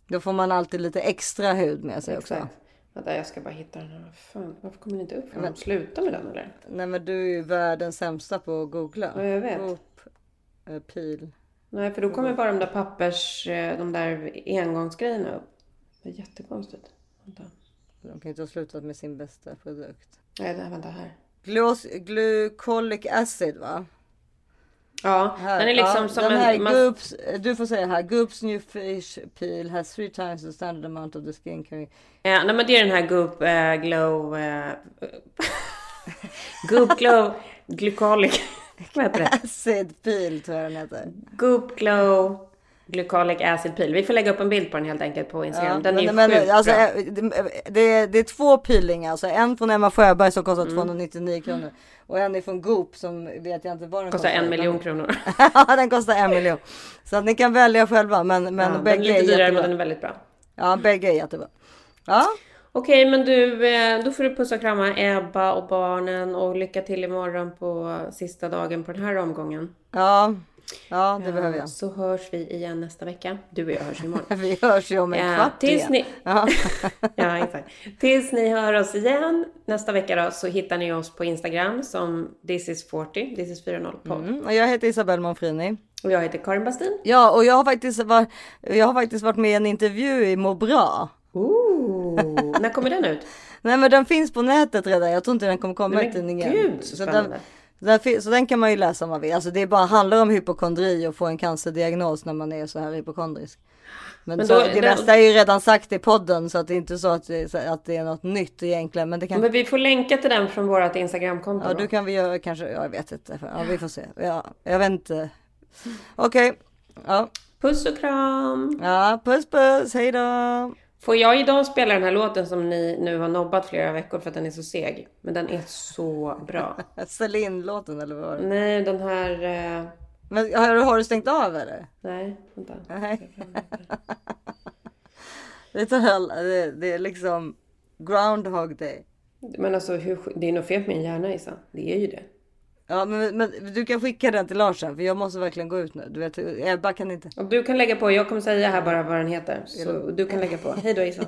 Då får man alltid lite extra hud med sig också. Vänta, jag ska bara hitta den här. Fan, varför kommer den inte upp? Har de slutat med den eller? Nej men du är ju världens sämsta på att googla. Ja, jag vet. Goop, eh, pil. Nej, för då kommer bara de där pappers, eh, de där engångsgrejerna upp. Det är jättekonstigt. Vänta. De kan inte ha slutat med sin bästa produkt. Nej, det här, vänta här. Glos, glycolic acid va? Ja, Här, den är liksom ja, som den en... här man- Goops, du får säga här. Goops new fish peel has three times the standard amount of the skin carrying. Ja, nej, men det är den här Goop eh, Glow... Eh, *laughs* Goop Glow Glycolic... *laughs* Vad heter det? Acid peel tror jag den heter. Goop Glow Glycolic Acid Peel. Vi får lägga upp en bild på den helt enkelt på Instagram. den är ju men, sjukt alltså, bra. eh, det, det, är- det är två peelingar. Alltså en från Emma Sjöberg som Mm. kostar 299 kronor. Och en är från Goop som vet jag inte vad den Kostar kostar. en miljon kronor. *laughs* Ja den kostar en miljon. Så att ni kan välja själva men, men ja, den är bägge lite är dyrare men den är väldigt bra. Ja bägge är jättebra. Ja. Okej, men du, eh, då får du pussa och krama Ebba och barnen och lycka till imorgon på sista dagen på den här omgången. Ja, ja det behöver jag. Så hörs vi igen nästa vecka. Du och jag hörs imorgon. *laughs* Vi hörs ju om en Ja, kvart tills igen. ni... *laughs* Ja. *laughs* ja, exakt. Tills ni hör oss igen nästa vecka då så hittar ni oss på Instagram som this is 40, this is 40 podd. Mm, och jag heter Isabelle Monfrini. Och jag heter Karin Bastin. Ja, och jag har faktiskt varit, jag har faktiskt varit med i en intervju i Må bra. Ooh, när kommer den ut? Nej men den finns på nätet redan. Jag tror inte den kommer komma i men tidningen. gud, så spännande. den, fin- så den kan man ju läsa om man vill. Alltså det bara handlar om hypokondri och få en cancerdiagnos när man är så här hypokondrisk. Men, Men så, då- det det- mesta är ju redan sagt i podden så att det är inte så att det, att det är något nytt egentligen. Men det kan, Men vi får länka till den från vårt Instagramkonto ja då. du kan vi göra kanske, ja, jag vet inte. Ja vi får se. Ja, jag vet inte. Okej. Ja. Puss och kram! Ja, puss puss, hej då! Får jag idag spela den här låten som ni nu har nobbat flera veckor för att den är så seg? Men den är så bra. *laughs* Celine-låten eller vad var det? Nej, den här... eh, Men har, har du stängt av eller? Nej, vänta. Nej. *laughs* det, tar hell, det, det är liksom Groundhog Day. Men alltså, hur, det är nog fel på min hjärna Isa. Det är ju det. Ja men, men du kan skicka den till Lars sen för jag måste verkligen gå ut nu. Du vet, Ebba kan inte. Och du kan lägga på, jag kommer säga här bara vad den heter. Så du kan lägga på. *laughs* Hej då Isa.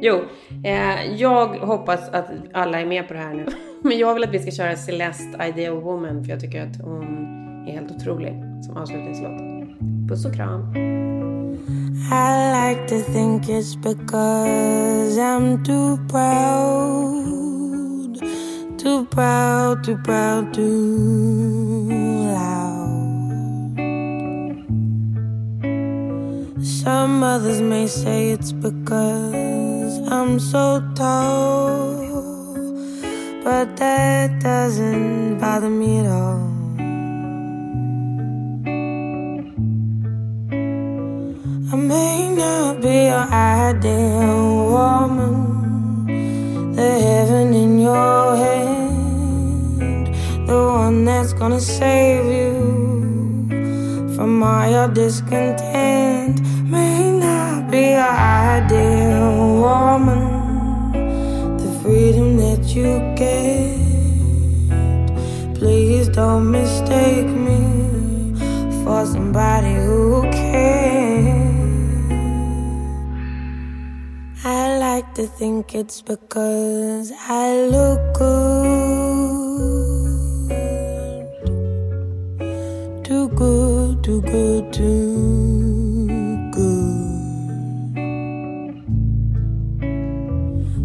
Jo, eh, jag hoppas att alla är med på det här nu. Men jag vill att vi ska köra Celeste Ideal Woman för jag tycker att hon är helt otrolig som avslutningslåt. Puss och kram. I like to think it's because I'm too proud, too proud, too proud, too loud. Some others may say it's because I'm so tall, but that doesn't bother me at all. I may not be your ideal woman, the heaven in your hand, the one that's gonna save you from all your discontent. May not be your ideal woman, the freedom that you get. Please don't mistake me for somebody who cares. I like to think it's because I look good. Good, too good.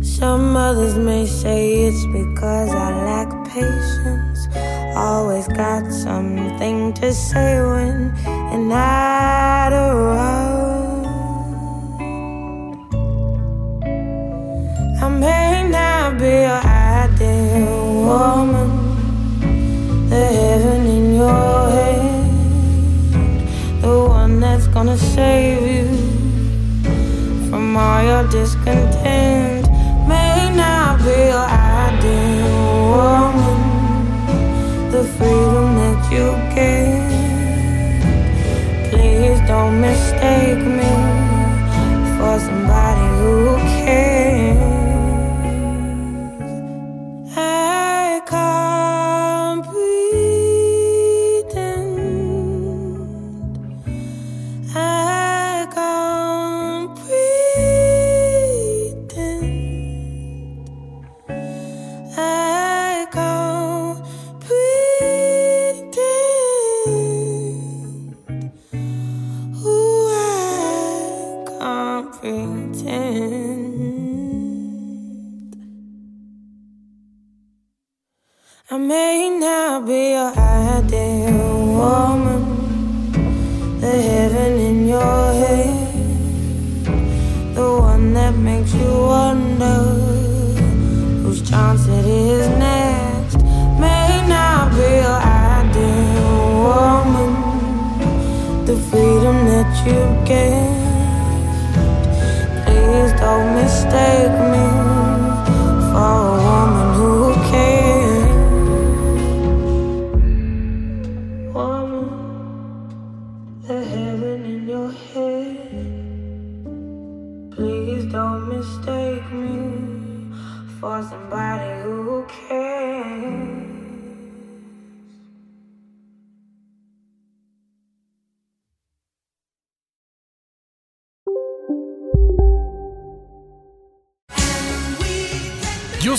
Some others may say it's because I lack patience. Always got something to say when you're not save you from all your discontent. May not be your ideal woman, the freedom that you get. Please don't mistake me for somebody who cares. Can't pretend. I may not be your ideal woman, the heaven in your head, the one that makes you wonder whose chance it is next. May not be your ideal woman, the freedom that you get.